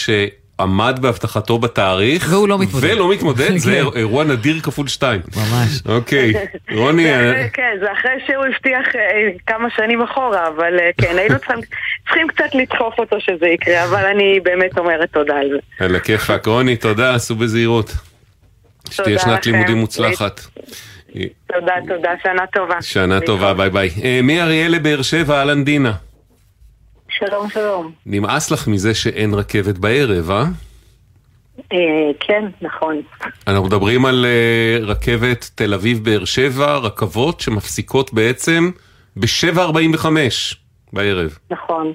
שעמד בהבטחתו בתאריך, והוא לא מתמודד. ולא מתמודד, [LAUGHS] זה כן. אירוע נדיר כפול שתיים. ממש. אוקיי, [LAUGHS] רוני, זה אה, כן, זה אחרי שהוא הבטיח אה, כמה שנים אחורה, אבל אה, כן, היינו [LAUGHS] צריכים, צריכים קצת לדחוף אותו שזה יקרה, אבל אני באמת אומרת תודה על זה. על הכיפאק. רוני, תודה, סעו בזהירות. שתהיה שנת. לימודים מוצלחת. תודה, תודה, שנה טובה. שנה טובה, ביי ביי. אה, מאריאל לבאר שבע, אהלן דינה. שלום, שלום. נמאס לך מזה שאין רכבת בערב, אה? אה, כן, נכון. אנחנו מדברים על אה, רכבת תל אביב-באר שבע, רכבות שמפסיקות בעצם ב-7.45 בערב. נכון.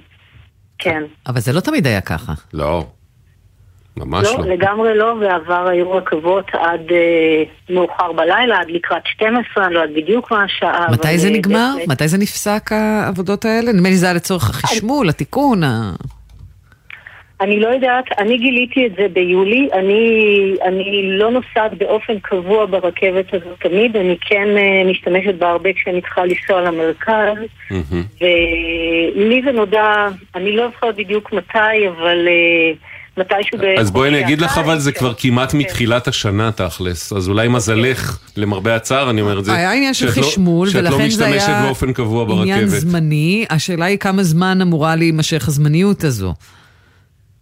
כן. אבל זה לא תמיד היה ככה. לא, ממש לא, לא. לגמרי לא, בעבר היו רכבות עד אה, מאוחר בלילה, עד לקראת 12, אני לא יודעת בדיוק מה השעה. מתי אבל, זה אה, נגמר? בהחלט. מתי זה נפסק העבודות האלה? נדמה לי זה היה לצורך החשמול, התיקון. ה- אני לא יודעת, אני גיליתי את זה ביולי, אני, אני לא נוסעת באופן קבוע ברכבת הזאת תמיד, אני כן אה, משתמשת בה הרבה כשאני צריכה לנסוע למרכז, ולי זה נודע, אני לא זוכרת בדיוק מתי, אבל אה, מתישהו ב... אז בואי אני אגיד לך, אבל זה כן. כבר כמעט מתחילת השנה תכלס, אז אולי מזלך, למרבה הצער, אני אומר את זה, היה עניין של שאת לא- חשמול, שאת לא ולכן זה משתמשת היה באופן קבוע עניין ברכבת. זמני. השאלה היא כמה זמן אמורה להימשך הזמניות הזו.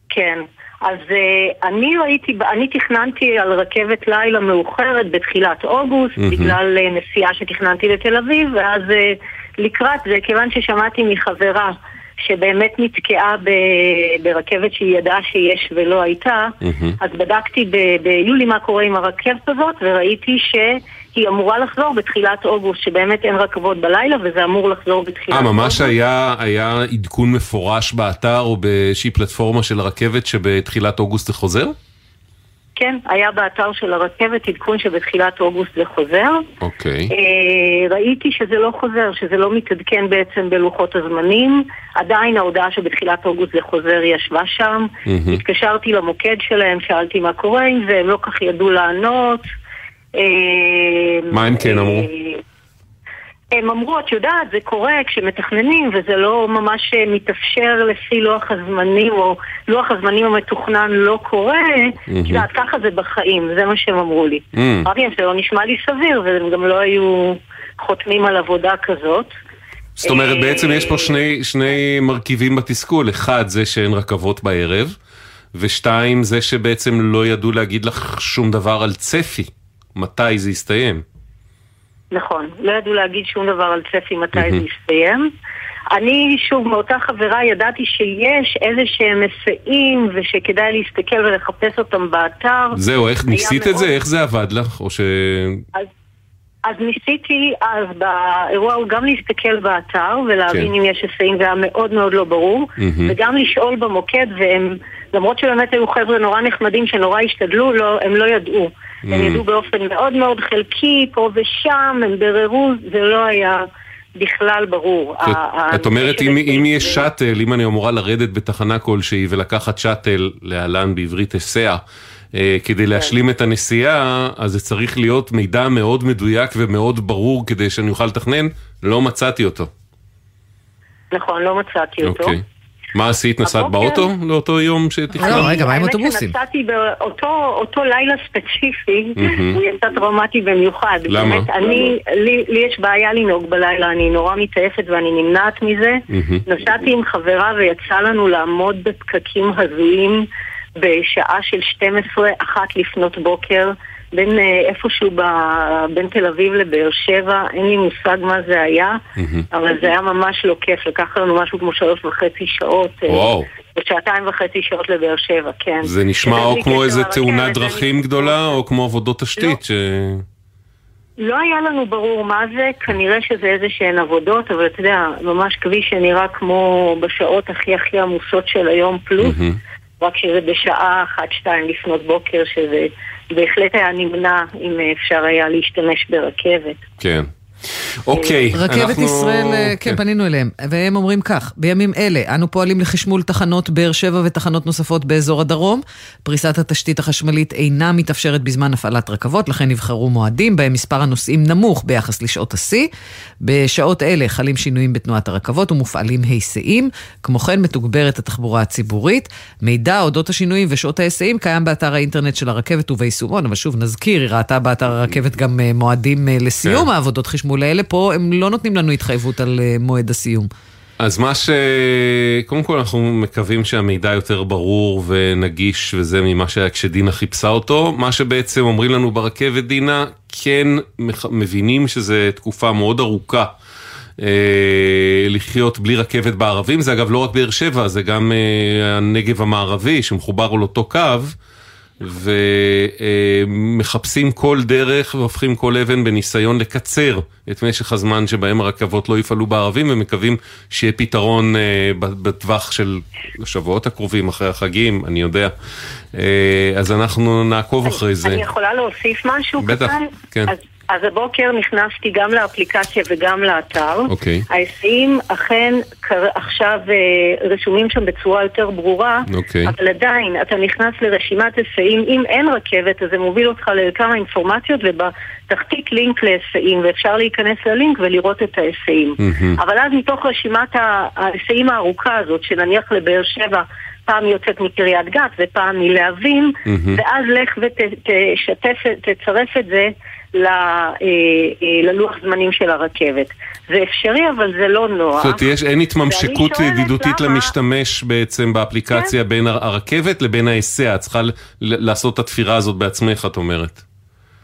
כן. אז uh, אני ראיתי, אני תכננתי על רכבת לילה מאוחרת בתחילת אוגוסט. בגלל uh, נסיעה שתכננתי לתל אביב, ואז uh, לקראת זה, כיוון ששמעתי מחברה שבאמת נתקעה ב- ברכבת שהיא ידעה שיש ולא הייתה, אז בדקתי ב- ביולי מה קורה עם הרכבת הזאת, וראיתי שהיא אמורה לחזור בתחילת אוגוסט, שבאמת אין רכבות בלילה, וזה אמור לחזור בתחילת אה, אוגוסט. ממש היה, היה עדכון מפורש באתר או באיזושהי פלטפורמה של הרכבת שבתחילת אוגוסט זה חוזר? כן, היה באתר של הרכבת עדכון שבתחילת אוגוסט זה חוזר. אוקיי. אה, ראיתי שזה לא חוזר, שזה לא מתעדכן בעצם בלוחות הזמנים. עדיין ההודעה שבתחילת אוגוסט זה חוזר ישבה שם. מהמם. התקשרתי למוקד שלהם, שאלתי מה קורה עם זה, הם לא כך ידעו לענות. אה, מה הם כן אמרו? הם אמרו, את יודעת, זה קורה כשמתכננים וזה לא ממש אה, מתאפשר לפי לוח הזמנים, או לוח הזמנים המתוכנן לא קורה, מהמם. את יודעת, ככה זה בחיים, זה מה שהם אמרו לי. Mm. אמרתי להם, זה לא נשמע לי סביר, והם גם לא היו חותמים על עבודה כזאת. זאת אומרת, אה, בעצם יש פה שני, שני מרכיבים בתסכול. אחד, זה שאין רכבות בערב, ושתיים, זה שבעצם לא ידעו להגיד לך שום דבר על צפי. מתי זה יסתיים. נכון, לא ידעו להגיד שום דבר על צפי מתי זה יסתיים. אני, שוב, מאותה חברה ידעתי שיש איזה שהם היסעים ושכדאי להסתכל ולחפש אותם באתר. זהו, איך ניסית את זה? מאוד- איך זה עבד לך? או ש... אז, אז ניסיתי אז באירוע הוא גם להסתכל באתר ולהבין כן. אם יש היסעים, זה היה מאוד מאוד לא ברור. וגם לשאול במוקד, והם, למרות שבאמת היו חבר'ה נורא נחמדים שנורא השתדלו, לא, הם לא ידעו. הם Mm. ידעו באופן מאוד מאוד חלקי, פה ושם, הם ביררו, זה לא היה בכלל ברור. זאת- את אומרת, אם, אם יש. שאטל, אם אני אמורה לרדת בתחנה כלשהי ולקחת שאטל, להלן בעברית היסע, אה, כדי כן. להשלים את הנסיעה, אז זה צריך להיות מידע מאוד מדויק ומאוד ברור כדי שאני אוכל לתכנן, לא מצאתי אותו. נכון, לא מצאתי אותו. אוקיי. מה עשית? נסעת באוטו לאותו יום שתכננת? האמת שנסעתי באותו אותו לילה ספציפי. הוא יצא טראומטי במיוחד. למה? באמת, אני, לי, יש בעיה לנהוג בלילה, אני נורא מתעייפת ואני נמנעת מזה. נסעתי עם חברה ויצא לנו לעמוד בפקקים הזויים בשעה של 12, אחת לפנות בוקר, בין אה, איפשהו ב, בין תל אביב לבאר שבע, אין לי מושג מה זה היה, אבל זה היה ממש לא כיף, לקח לנו משהו כמו שלוש וחצי שעות. אה, וואו. ושעתיים וחצי שעות לבאר שבע, כן. זה נשמע או כמו איזה תאונת ואני- דרכים גדולה, או כמו עבודות תשתית, ש... לא היה לנו ברור מה זה, כנראה שזה איזה שהן עבודות, אבל אתה יודע, ממש כביש שנראה כמו בשעות הכי הכי עמוסות של היום פלוס. רק שזה בשעה אחת-שתיים לפנות בוקר, שזה בהחלט היה נמנע אם אפשר היה להשתמש ברכבת. כן. אוקיי, רכבת אנחנו- ישראל, אה, כן, פנינו אליהם, והם אומרים כך, בימים אלה אנו פועלים לחשמול תחנות באר שבע ותחנות נוספות באזור הדרום. פריסת התשתית החשמלית אינה מתאפשרת בזמן הפעלת רכבות, לכן נבחרו מועדים בהם מספר הנוסעים נמוך ביחס לשעות השיא. בשעות אלה חלים שינויים בתנועת הרכבות ומופעלים היסעים. כמו כן מתוגברת התחבורה הציבורית. מידע אודות השינויים ושעות ההיסעים קיים באתר האינטרנט של הרכבת וביישומון, אבל שוב נזכיר, היא ראתה באתר הרכבת גם אה, מועדים אה, לסיום כן. העבודות חשמול האלה, פה הם לא נותנים לנו התחייבות על אה, מועד הסיום. אז מה ש... קודם כל אנחנו מקווים שהמידע יותר ברור ונגיש וזה ממה שהיה כשדינה חיפשה אותו. מה שבעצם אומרים לנו ברכבת דינה, כן מבינים שזה תקופה מאוד ארוכה. אה, לחיות בלי רכבת בערבים, זה אגב לא רק באר שבע, זה גם אה, הנגב המערבי שמחובר על אותו קו, ומחפשים כל דרך והופכים כל אבן בניסיון לקצר את משך הזמן שבהם הרכבות לא יפעלו בערבים, ומקווים שיהיה פתרון אה, בטווח של השבועות הקרובים, אחרי החגים, אני יודע. אה, אז אנחנו נעקוב אחרי זה. אני יכולה להוסיף משהו בטח, קטן? כן. אז, אז הבוקר נכנסתי גם לאפליקציה וגם לאתר. אוקיי. ההיסעים אכן. עכשיו אה, רשומים שם בצורה יותר ברורה, אוקיי. אבל עדיין אתה נכנס לרשימת היסעים, אם אין רכבת אז זה מוביל אותך לכמה אינפורמציות ובתחתית לינק להיסעים ואפשר להיכנס ללינק ולראות את ההיסעים. מהמם. אבל אז מתוך רשימת ההיסעים הארוכה הזאת, שנניח לבאר שבע פעם יוצאת מקריית גת ופעם מלהבים, מהמם. ואז לך ותשתף, תצרף את זה ללוח זמנים של הרכבת. זה אפשרי, אבל זה לא נוח. זאת אומרת, יש- אין התממשקות ידידותית למה- למשתמש בעצם באפליקציה בין הר- הרכבת לבין ההיסע. את צריכה לעשות את התפירה הזאת בעצמך, את אומרת.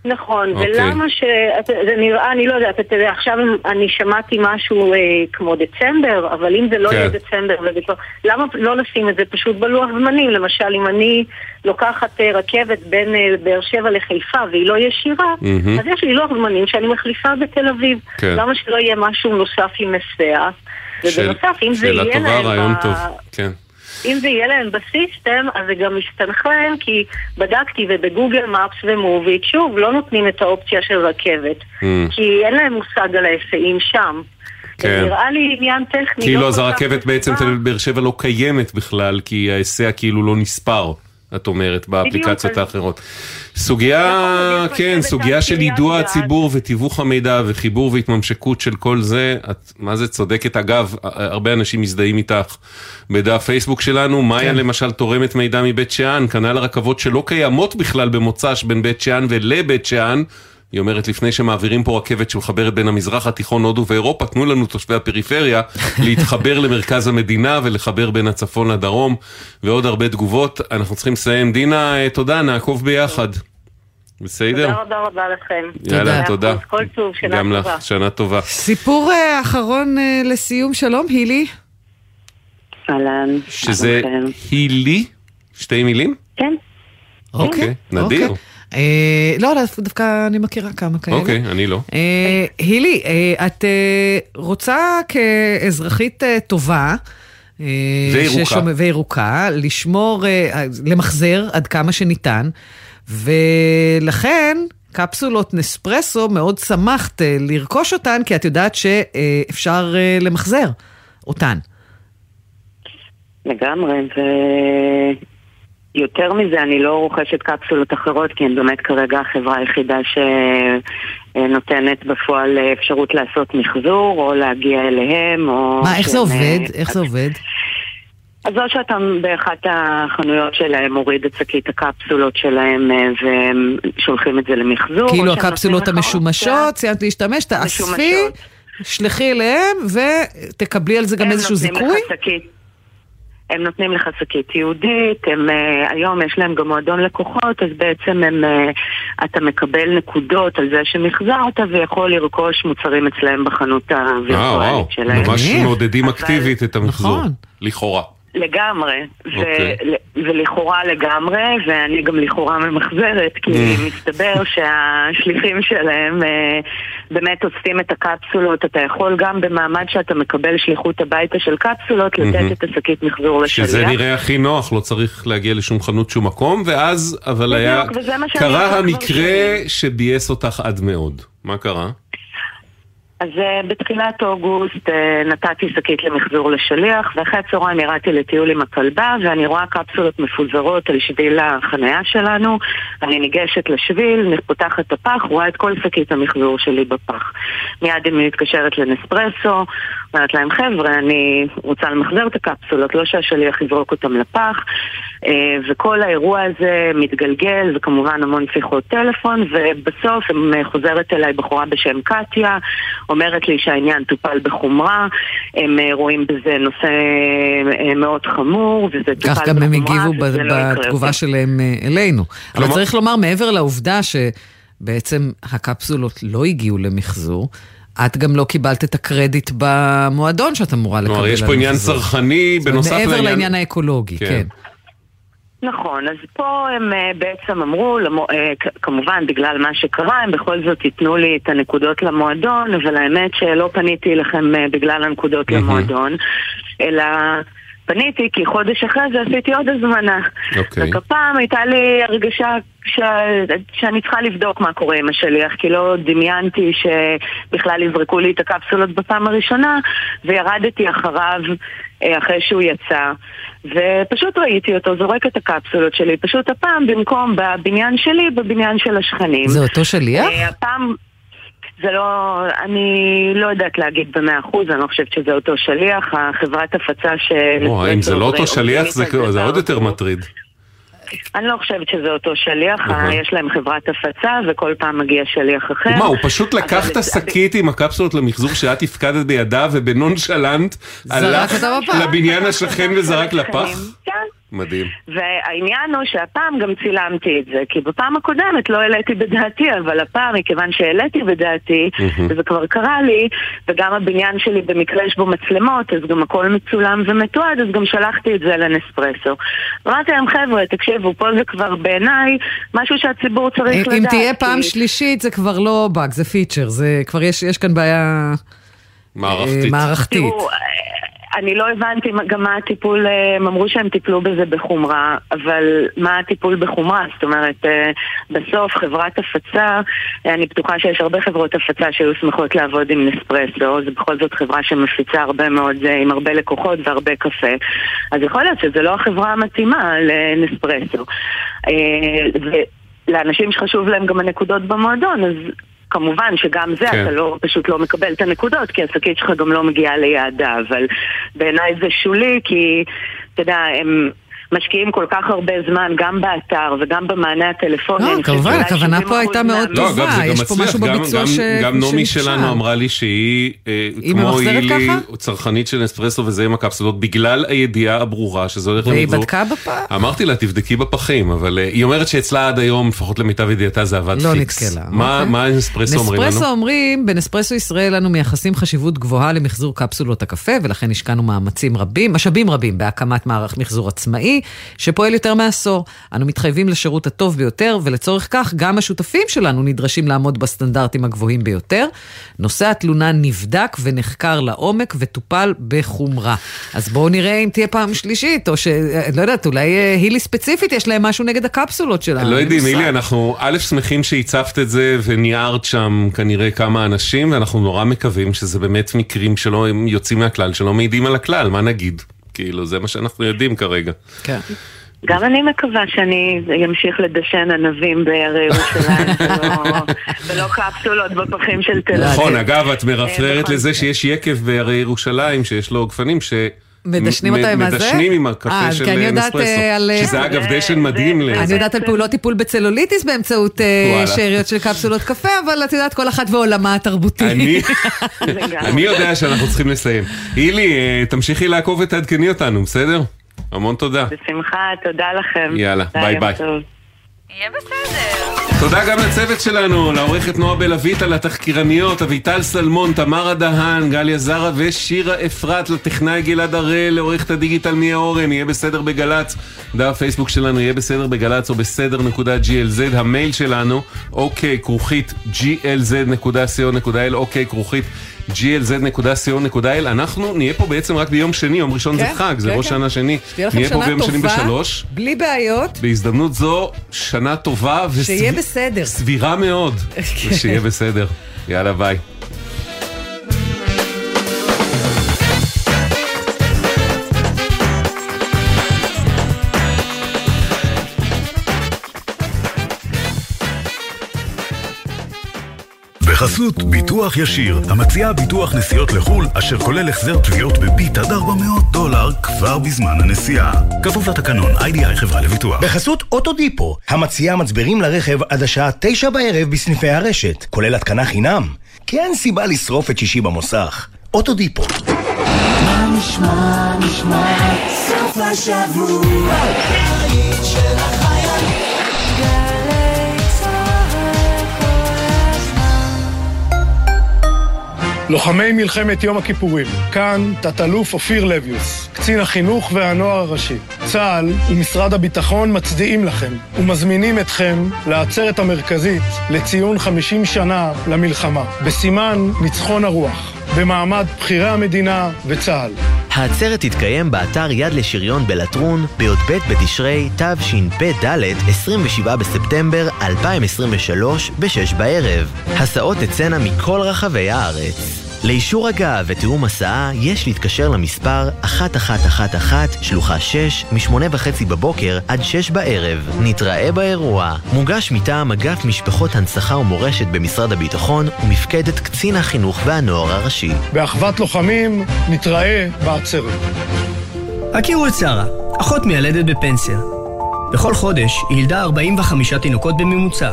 נכון, אוקיי. ולמה ש... אתה- זה נראה, אני לא יודעת, אתה יודע, עכשיו אני שמעתי משהו אה, כמו דצמבר, אבל אם זה לא כן. יהיה דצמבר, וזה כבר... למה לא לשים את זה פשוט בלוח זמנים? למשל, אם אני לוקחת אה, רכבת בין אה, באר שבע לחיפה והיא לא ישירה, מהמם. אז יש לי לוח זמנים שאני מחליפה בתל אביב. כן. למה שלא יהיה משהו נוסף עם מסע? ובנוסף, אם זה שאלה יהיה טובה, להם... רעיון ב- טוב. כן. אם זה יהיה להם בסיסטם, אז זה גם מסתנכרן, כי בדקתי ובגוגל מפס ומוביט, שוב, לא נותנים את האופציה של רכבת. Mm. כי אין להם מושג על ההיסעים שם. כן. נראה לי עניין טכני. כאילו לא אז הרכבת בעצם תל אביב באר שבע לא קיימת בכלל, כי ההיסע כאילו לא נספר, את אומרת, באפליקציות האחרות. סוגיה, כן, סוגיה של יידוע הציבור ותיווך המידע וחיבור והתממשקות של כל זה, את מה זה צודקת. אגב, הרבה אנשים מזדהים איתך בדף פייסבוק שלנו. מאיה למשל תורמת מידע מבית שאן, כנ"ל הרכבות שלא קיימות בכלל במוצ"ש בין בית שאן ולבית שאן. היא אומרת, לפני שמעבירים פה רכבת שמחברת בין המזרח התיכון, הודו ואירופה, תנו לנו תושבי הפריפריה [LAUGHS] להתחבר למרכז המדינה ולחבר בין הצפון לדרום, ועוד הרבה תגובות. אנחנו צריכים לסיים. דינה, אה, תודה, נעקוב ביחד. בסדר? תודה רבה רבה לכם. יאללה, תודה. כל טוב, שנה גם טובה. לך, שנה טובה. סיפור אה, אחרון אה, לסיום, שלום, הילי. אהלן. שזה הילי? שתי מילים? כן. אוקיי, נדיר. אה, לא, דווקא אני מכירה כמה כאלה. אוקיי, אני לא. אה, הילי, אה, את רוצה כאזרחית טובה, וירוקה. ששומע- וירוקה, לשמור, למחזר עד כמה שניתן, ולכן קפסולות נספרסו, מאוד שמחת לרכוש אותן, כי את יודעת שאפשר למחזר אותן. לגמרי, ויותר מזה, אני לא רוכשת קפסולות אחרות, כי הן באמת כרגע החברה היחידה שנותנת בפועל אפשרות לעשות מחזור, או להגיע אליהם, או... מה, איך זה עובד? אה, איך זה עובד? אז או שאתה באחת החנויות שלהם מוריד את שקית הקפסולות שלהם אה, והם שולחים את זה למחזור. כאילו הקפסולות נותנים המשומשות, סיימת להשתמש, תאספי, שלחי אליהם ותקבלי על זה גם הם איזשהו נותנים זיכוי? לך שקית. הם נותנים לך שקית יהודית, הם, uh, היום יש להם גם מועדון לקוחות, אז בעצם הם, uh, אתה מקבל נקודות על זה שמחזרת ויכול לרכוש מוצרים אצלהם בחנות אה, הווירטואלית שלהם. ממש מעודדים אקטיבית את המחזור. נכון. לכאורה. לגמרי, ו- אוקיי. ולכאורה לגמרי, ואני גם לכאורה ממחזרת, כי Mm. מסתבר שהשליחים שלהם אה, באמת אוספים את הקפסולות, אתה יכול גם במעמד שאתה מקבל שליחות הביתה של קפסולות, לתת מהמם. את השקית מחזור לשליח. שזה נראה הכי נוח, לא צריך להגיע לשום חנות, שום מקום, ואז, אבל היה, קרה המקרה שביאס אותך עד מאוד. מה קרה? אז uh, בתחילת אוגוסט uh, נתתי שקית למחזור לשליח, ואחרי הצהריים ירדתי לטיול עם הכלבה, ואני רואה קפסולות מפוזרות על שביל החניה שלנו. אני ניגשת לשביל, פותחת את הפח, רואה את כל שקית המחזור שלי בפח. מיד אני מתקשרת לנספרסו, אומרת להם, חבר'ה, אני רוצה למחזר את הקפסולות, לא שהשליח יזרוק אותם לפח. אה, וכל האירוע הזה מתגלגל, וכמובן המון שיחות טלפון, ובסוף אה, חוזרת אליי בחורה בשם קטיה, אומרת לי שהעניין טופל בחומרה, הם אה, רואים בזה נושא מאוד חמור, וזה טופל כך בחומרה, גם הם הגיבו לא בתגובה יותר. שלהם אלינו. אבל צריך לומר, מעבר לעובדה שבעצם הקפסולות לא הגיעו למחזור, את גם לא קיבלת את הקרדיט במועדון שאת אמורה לקבל כלומר, יש פה עניין. צרכני בנוסף מעבר לעניין... לעניין האקולוגי, כן. כן. נכון, אז פה הם אה, בעצם אמרו, אה, כמובן בגלל מה שקרה, הם בכל זאת ייתנו לי את הנקודות למועדון, אבל האמת שלא פניתי אליכם אה, בגלל הנקודות. למועדון, אלא פניתי כי חודש אחרי זה עשיתי עוד הזמנה. אוקיי. רק הפעם הייתה לי הרגשה ש... שאני צריכה לבדוק מה קורה עם השליח, כי לא דמיינתי שבכלל יזרקו לי את הקפסולות בפעם הראשונה, וירדתי אחריו אה, אחרי שהוא יצא, ופשוט ראיתי אותו זורק את הקפסולות שלי, פשוט הפעם במקום בבניין שלי, בבניין של השכנים. זה אותו שליח? אה, הפעם... זה לא, אני לא יודעת להגיד במאה אחוז, אני לא חושבת שזה אותו שליח, החברת הפצה ש... או, אם זה לא אותו שליח, זה זה עוד יותר מטריד. אני לא חושבת שזה אותו שליח, נכון. יש להם חברת הפצה וכל פעם מגיע שליח אחר. מה, הוא פשוט לקח את השקית עם הקפסולות למחזור שאת הפקדת בידיו ובנונשלנט הלך. לבניין השכן [LAUGHS] וזרק לפח? כן. מדהים. והעניין הוא שהפעם גם צילמתי את זה, כי בפעם הקודמת לא העליתי בדעתי, אבל הפעם, מכיוון שהעליתי בדעתי. וזה כבר קרה לי, וגם הבניין שלי במקרה יש בו מצלמות, אז גם הכל מצולם ומתועד, אז גם שלחתי את זה לנספרסו. אמרתי להם, חבר'ה, תקשיבו, פה זה כבר בעיניי משהו שהציבור צריך אם לדעת. תהיה פעם שלישית זה כבר לא באג, זה פיצ'ר, זה כבר יש יש כאן בעיה מערכתית. אה, מערכתית. אני לא הבנתי גם מה הטיפול, אה, הם אמרו שהם טיפלו בזה בחומרה, אבל מה הטיפול בחומרה? זאת אומרת, אה, בסוף חברת הפצה, אה, אני בטוחה שיש הרבה חברות הפצה שהיו שמחות לעבוד עם נספרסו, זו בכל זאת חברה שמפיצה הרבה מאוד, עם הרבה לקוחות והרבה קפה, אז יכול להיות שזו לא החברה המתאימה לנספרסו. ולאנשים שחשוב להם גם הנקודות במועדון, אז... כמובן שגם זה כן. אתה לא, פשוט לא מקבל את הנקודות כי השקית שלך גם לא מגיעה ליעדה אבל בעיניי זה שולי כי אתה יודע הם משקיעים כל כך הרבה זמן גם באתר וגם במענה הטלפוני לא, כמובן, הכוונה 70% פה הייתה מאוד לא, אגב, זה גם יש פה מצליח, משהו גם- בביצוע גם- ש- גם נעמי. שלנו אמרה לי שהיא, אה, היא כמו הילי, ככה? צרכנית של אספרסו וזה עם הקפסולות, בגלל הידיעה הברורה שזה הולך והיא למחזור. בדקה בפח? אמרתי לה, תבדקי בפחים, אבל אה, היא אומרת שאצלה עד היום, לפחות למיטב ידיעתה, זה עבד לא פיקס. נתקלה, מה אוקיי. מה נספרסו אומרים לנו? נספרסו אומרים, בנספרסו ישראל אנו מייחסים חשיבות גבוהה למחזור קפסולות הקפה, ולכן השקענו מאמצים רבים, משאבים רבים, בהקמת מערך מחזור עצמאי, שפועל יותר מעשור. אנו מתחייבים לשירות הטוב ביותר, ולצורך כך גם השותפים שלנו נדרשים לעמוד בסטנדרטים הגבוהים ביותר. נושא התלונה נבדק ונחקר לעומק וטופל בחומרה. אז בואו נראה אם תהיה פעם שלישית, או ש... לא יודעת, אולי אה, הילי ספציפית, יש להם משהו נגד הקפסולות שלנו. לא יודעים. מילי, אנחנו א', שמחים שהצפת את זה וניערת שם כנראה כמה אנשים, ואנחנו נורא מקווים שזה באמת מקרים שלא הם יוצאים מהכלל, שלא מעידים על הכלל, מה נגיד? כאילו, זה מה שאנחנו יודעים כרגע. כן. גם אני מקווה שאני אמשיך לדשן ענבים בהרי ירושלים [LAUGHS] ולא- קפסולות בפחים של תל אביב. נכון, אגב, את מרפררת בכל לזה שיש יקב בהרי ירושלים, שיש לו גפנים, ש... מדשנים אותה עם הזה? מדשנים עם אה, הקפה אז של כי אני יודעת, נספרסו. אה, על- שזה אגב דשן מדהים ל... אני יודעת על פעולות טיפול בצלוליטיס באמצעות אה. שאריות של קפסולות קפה, אבל את יודעת, כל אחת ועולמה התרבותי. אני- [LAUGHS] אני יודע שאנחנו צריכים לסיים. הילי, אה, תמשיכי לעקוב ותעדכני אותנו, בסדר? המון תודה. בשמחה, תודה לכם. יאללה, ביי ביי. יהיה בסדר. תודה גם לצוות שלנו, לעורכת נועה בלויטה, לתחקירניות, אביטל סלמון, תמרה דהן, גליה זרה ושירה אפרת, לטכנאי גלעד הראל, לעורכת הדיגיטל מיה אורן, יהיה בסדר בגל"צ, דף פייסבוק שלנו יהיה בסדר בגל"צ או בסדר.glz, המייל שלנו, אוקיי, כרוכית glz.co.il, אוקיי, כרוכית glz.co.il, אנחנו נהיה פה בעצם רק ביום שני, יום ראשון זה כן, חג, זה כן, ראש כן. שנה שני, שתהיה לכם נהיה פה שנה ביום שני בשלוש. בלי בעיות, בהזדמנות זו, שנה טובה שיהיה בסדר. סבירה מאוד, [LAUGHS] ושיהיה בסדר. יאללה, ביי. בחסות ביטוח ישיר, המציעה ביטוח נסיעות לחו"ל, אשר כולל החזר תביעות בביט עד 400 דולר כבר בזמן הנסיעה. כפוף לתקנון, איי-די-איי חברה לביטוח. בחסות אוטודיפו, המציעה מצברים לרכב עד השעה תשע בערב בסניפי הרשת, כולל התקנה חינם. כי אין סיבה לשרוף את שישי במוסך. אוטודיפו. מה נשמע, נשמע, סוף השבוע, לוחמי מלחמת יום הכיפורים, כאן תת-אלוף אופיר לביוס, קצין החינוך והנוער הראשי. צה"ל ומשרד הביטחון מצדיעים לכם ומזמינים אתכם לעצרת המרכזית לציון 50 שנה למלחמה, בסימן ניצחון הרוח, במעמד בכירי המדינה וצה"ל. העצרת תתקיים באתר יד לשריון בלטרון בי"ב בתשרי תשפ"ד 27 בספטמבר 2023 ב-6 בערב. הסעות תצאנה מכל רחבי הארץ. לאישור הגעה ותיאום הסעה יש להתקשר למספר 1111 שלוחה 6 מ-8 וחצי בבוקר עד 6 בערב. נתראה באירוע. מוגש מטעם אגף משפחות הנצחה ומורשת במשרד הביטחון ומפקדת קצין החינוך והנוער הראשי. באחוות לוחמים, נתראה בעצרת. הכירו את שרה, אחות מיילדת בפנסיה. בכל חודש היא ילדה 45 תינוקות בממוצע,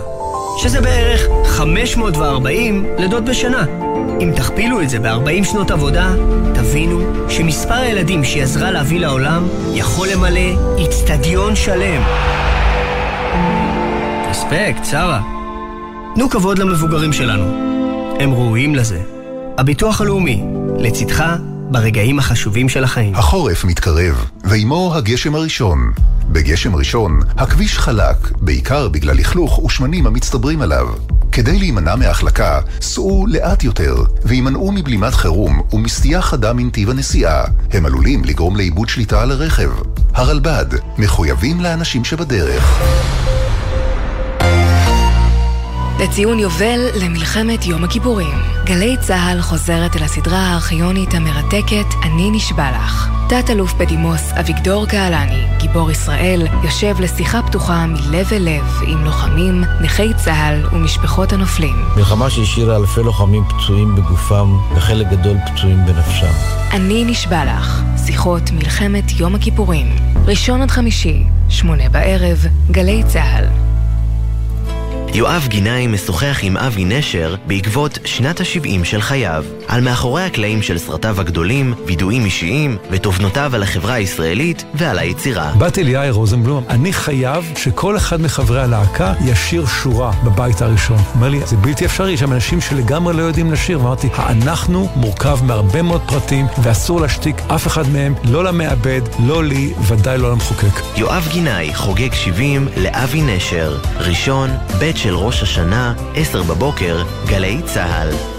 שזה בערך 540 לידות בשנה. אם תכפילו את זה ב-40 שנות עבודה, תבינו שמספר הילדים שהיא עזרה להביא לעולם יכול למלא איצטדיון שלם. רספקט, שרה. תנו כבוד למבוגרים שלנו. הם ראויים לזה. הביטוח הלאומי, לצדך ברגעים החשובים של החיים. החורף מתקרב, ועימו הגשם הראשון. בגשם ראשון, הכביש חלק, בעיקר בגלל לכלוך ושמנים המצטברים עליו. כדי להימנע מהחלקה, סעו לאט יותר, והימנעו מבלימת חירום ומסטייה חדה מנתיב הנסיעה. הם עלולים לגרום לאיבוד שליטה על הרכב. הרלב"ד, מחויבים לאנשים שבדרך. לציון יובל למלחמת יום הכיפורים. גלי צה"ל חוזרת אל הסדרה הארכיונית המרתקת "אני נשבע לך". תת-אלוף בדימוס אביגדור קהלני, גיבור ישראל, יושב לשיחה פתוחה מלב אל לב עם לוחמים, נכי צה"ל ומשפחות הנופלים. מלחמה שהשאירה אלפי לוחמים פצועים בגופם וחלק גדול פצועים בנפשם. אני נשבע לך, שיחות מלחמת יום הכיפורים. ראשון עד חמישי, שמונה בערב, גלי צה"ל. יואב גינאי משוחח עם אבי נשר בעקבות שנת ה-70 של חייו, על מאחורי הקלעים של סרטיו הגדולים, וידועים אישיים ותובנותיו על החברה הישראלית ועל היצירה. באתי ליאיר רוזנבלום, אני חייב שכל אחד מחברי הלהקה ישיר שורה בבית הראשון. אומר לי, זה בלתי אפשרי, יש שם אנשים שלגמרי לא יודעים לשיר. ואמרתי, האנחנו מורכב מהרבה מאוד פרטים, ואסור להשתיק אף אחד מהם, לא למעבד, לא לי, ודאי לא למחוקק. יואב גינאי חוגג 70 לאבי נשר, ראשון, ב' של ראש השנה, 10 בבוקר, גלי צה"ל.